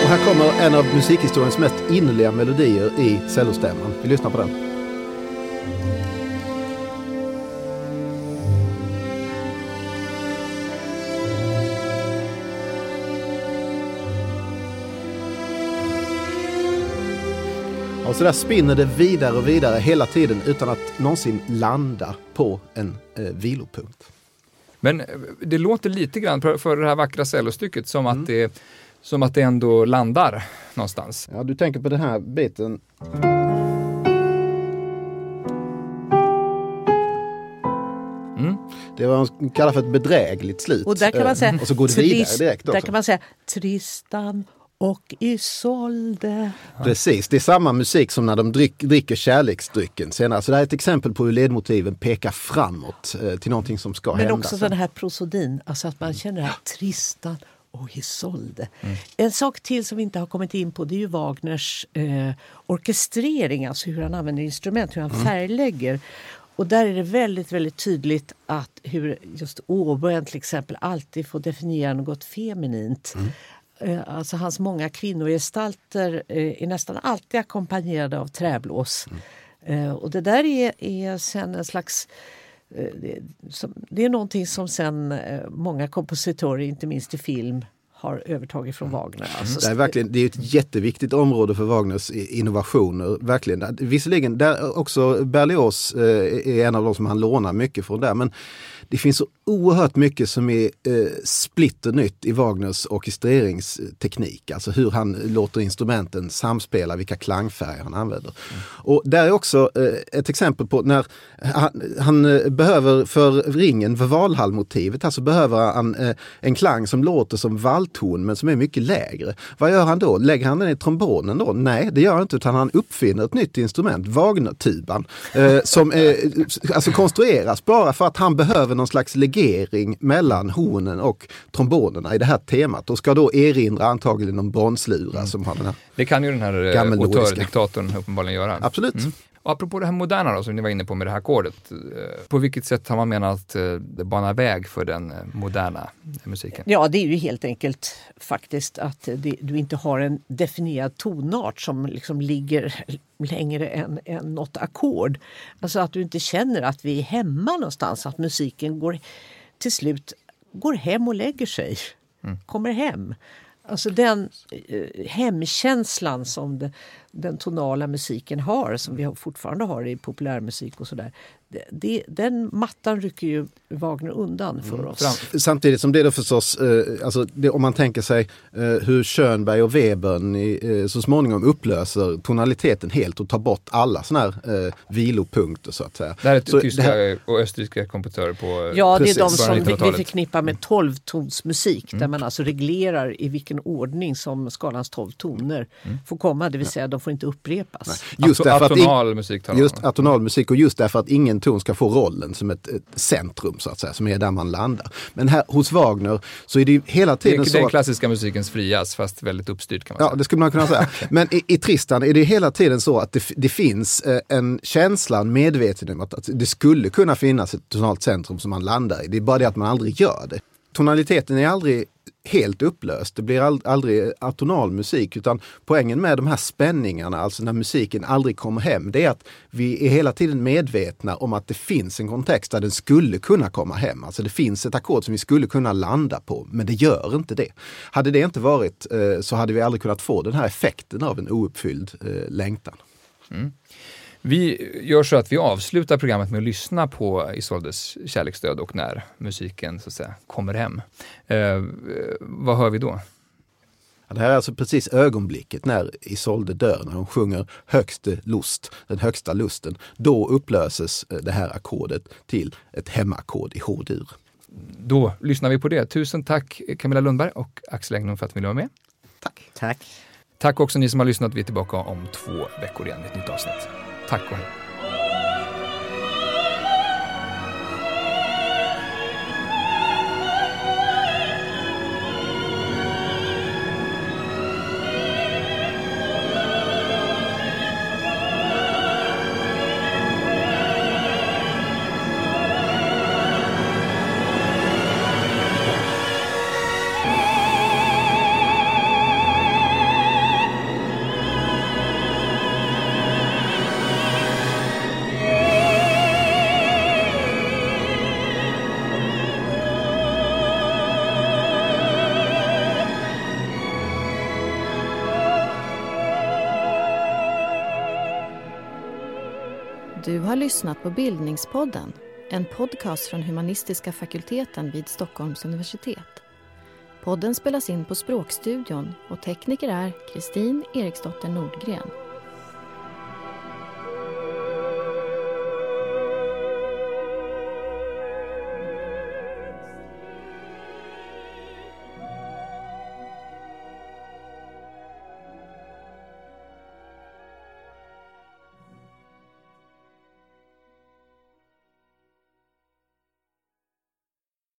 Och här kommer en av musikhistoriens mest innerliga melodier i cellostämman. Vi lyssnar på den. Och så där spinner det vidare och vidare hela tiden utan att någonsin landa på en eh, vilopunkt. Men eh, det låter lite grann för, det här vackra cellostycket som, att det, som att det ändå landar någonstans. Ja, du tänker på den här biten. Det är vad man kallar för ett bedrägligt slut. Och där kan man Eh, säga, och så går det vidare Trist- direkt Där också. kan man säga Tristan och Isolde. Precis, det är samma musik som när de drick, dricker kärleksdrycken senare. Så det här är ett exempel på hur ledmotiven pekar framåt eh, till någonting som ska Men hända. också sen. den här prosodin, alltså att man känner det här Tristan och Isolde. Mm. En sak till som vi inte har kommit in på det är ju Wagners eh, orkestrering, alltså hur han använder instrument, hur han Mm. färglägger. Och där är det väldigt, väldigt tydligt att hur just Åbön till exempel alltid får definiera något feminint. Mm. Eh, Alltså hans många kvinnogestalter eh, är nästan alltid ackompanjerade av träblås. Mm. Eh, Och det där är, är sen en slags det, är någonting som sen många kompositörer, inte minst i film, har övertagit från Wagner. Alltså, Det är, verkligen, det är ett jätteviktigt område för Wagners innovationer. Verkligen. Visserligen, där också Berlioz är en av de som han lånar mycket från där. Men det finns så oerhört mycket som är eh, splitter nytt i Wagners orkestreringsteknik. Alltså hur han låter instrumenten samspela, vilka klangfärger han använder. Och där är också eh, ett exempel på när han, han eh, behöver för ringen, för Valhall-motivet, alltså behöver han eh, en klang som låter som valthorn men som är mycket lägre. Vad gör han då? Lägger han den i trombonen då? Nej, det gör han inte utan han uppfinner ett nytt instrument, Wagner-tuban, eh, som eh, alltså konstrueras bara för att han behöver någon slags legering mellan hornen och trombonerna i det här temat och ska då erinra antagligen om bronslurar som har den här. Det kan ju den här eh, auteur-diktatorn uppenbarligen göra. Absolut. Och apropå det här moderna då, som ni var inne på med det här ackordet. eh, På vilket sätt har man menat eh, det banar väg för den eh, moderna musiken? Ja, det är ju helt enkelt faktiskt att det, du inte har en definierad tonart som liksom ligger längre än, än något ackord. Alltså att du inte känner att vi är hemma någonstans, att musiken går till slut går hem och lägger sig. Kommer hem. Alltså den eh, hemkänslan som det, den tonala musiken har, som vi fortfarande har i populärmusik och sådär. Det, den mattan rycker ju Wagner undan för oss. Fram- Samtidigt som det då förstås, eh, alltså det, om man tänker sig eh, hur Schönberg och Webern i, eh, så småningom upplöser tonaliteten helt och tar bort alla sådana här eh, vilopunkter så att säga. Det här är Så tyska här- och österrikiska kompositörer på eh, Ja, det är de som vi, vi 1900-talet. förknippar med tolvtonsmusik där man alltså reglerar i vilken ordning som skalans tolv toner får komma, det vill säga de får inte upprepas. Just Ato- därför att atonal musik talar man Just atonal musik och just därför att ingen ton ska få rollen som ett, ett centrum så att säga, som är där man landar. Men här hos Wagner så är det ju hela Det tiden är så den att klassiska musikens frias, fast väldigt uppstyrt kan man Ja, säga. det skulle man kunna säga. Men i, i Tristan är det hela tiden så att det, det finns eh, en känsla, en medvetenhet om att, att det skulle kunna finnas ett tonalt centrum som man landar i. Det är bara det att man aldrig gör det. Tonaliteten är aldrig helt upplöst. Det blir aldrig atonal musik utan poängen med de här spänningarna, alltså när musiken aldrig kommer hem, det är att vi är hela tiden medvetna om att det finns en kontext där den skulle kunna komma hem. Alltså det finns ett ackord som vi skulle kunna landa på, men det gör inte det. Hade det inte varit eh, så hade vi aldrig kunnat få den här effekten av en ouppfylld eh, längtan. Mm. Vi gör så att vi avslutar programmet med att lyssna på Isoldes kärleksdöd och när musiken så att säga, kommer hem. Eh, vad hör vi då? det här är alltså precis ögonblicket när Isolde dör, när hon sjunger högste lust, den högsta lusten. Då upplöses eh, det här ackordet till ett hemmaackord i H-dur. Då lyssnar vi på det. Tusen tack Camilla Lundberg och Axel Englund för att ni ville vara med. Tack. Tack. Tack också ni som har lyssnat. Vi är tillbaka om två veckor igen med ett nytt avsnitt. Tack och hej. Har lyssnat på Bildningspodden, en podcast från humanistiska fakulteten vid Stockholms universitet. Podden spelas in på Språkstudion och tekniker är Kristin Eriksdotter Nordgren.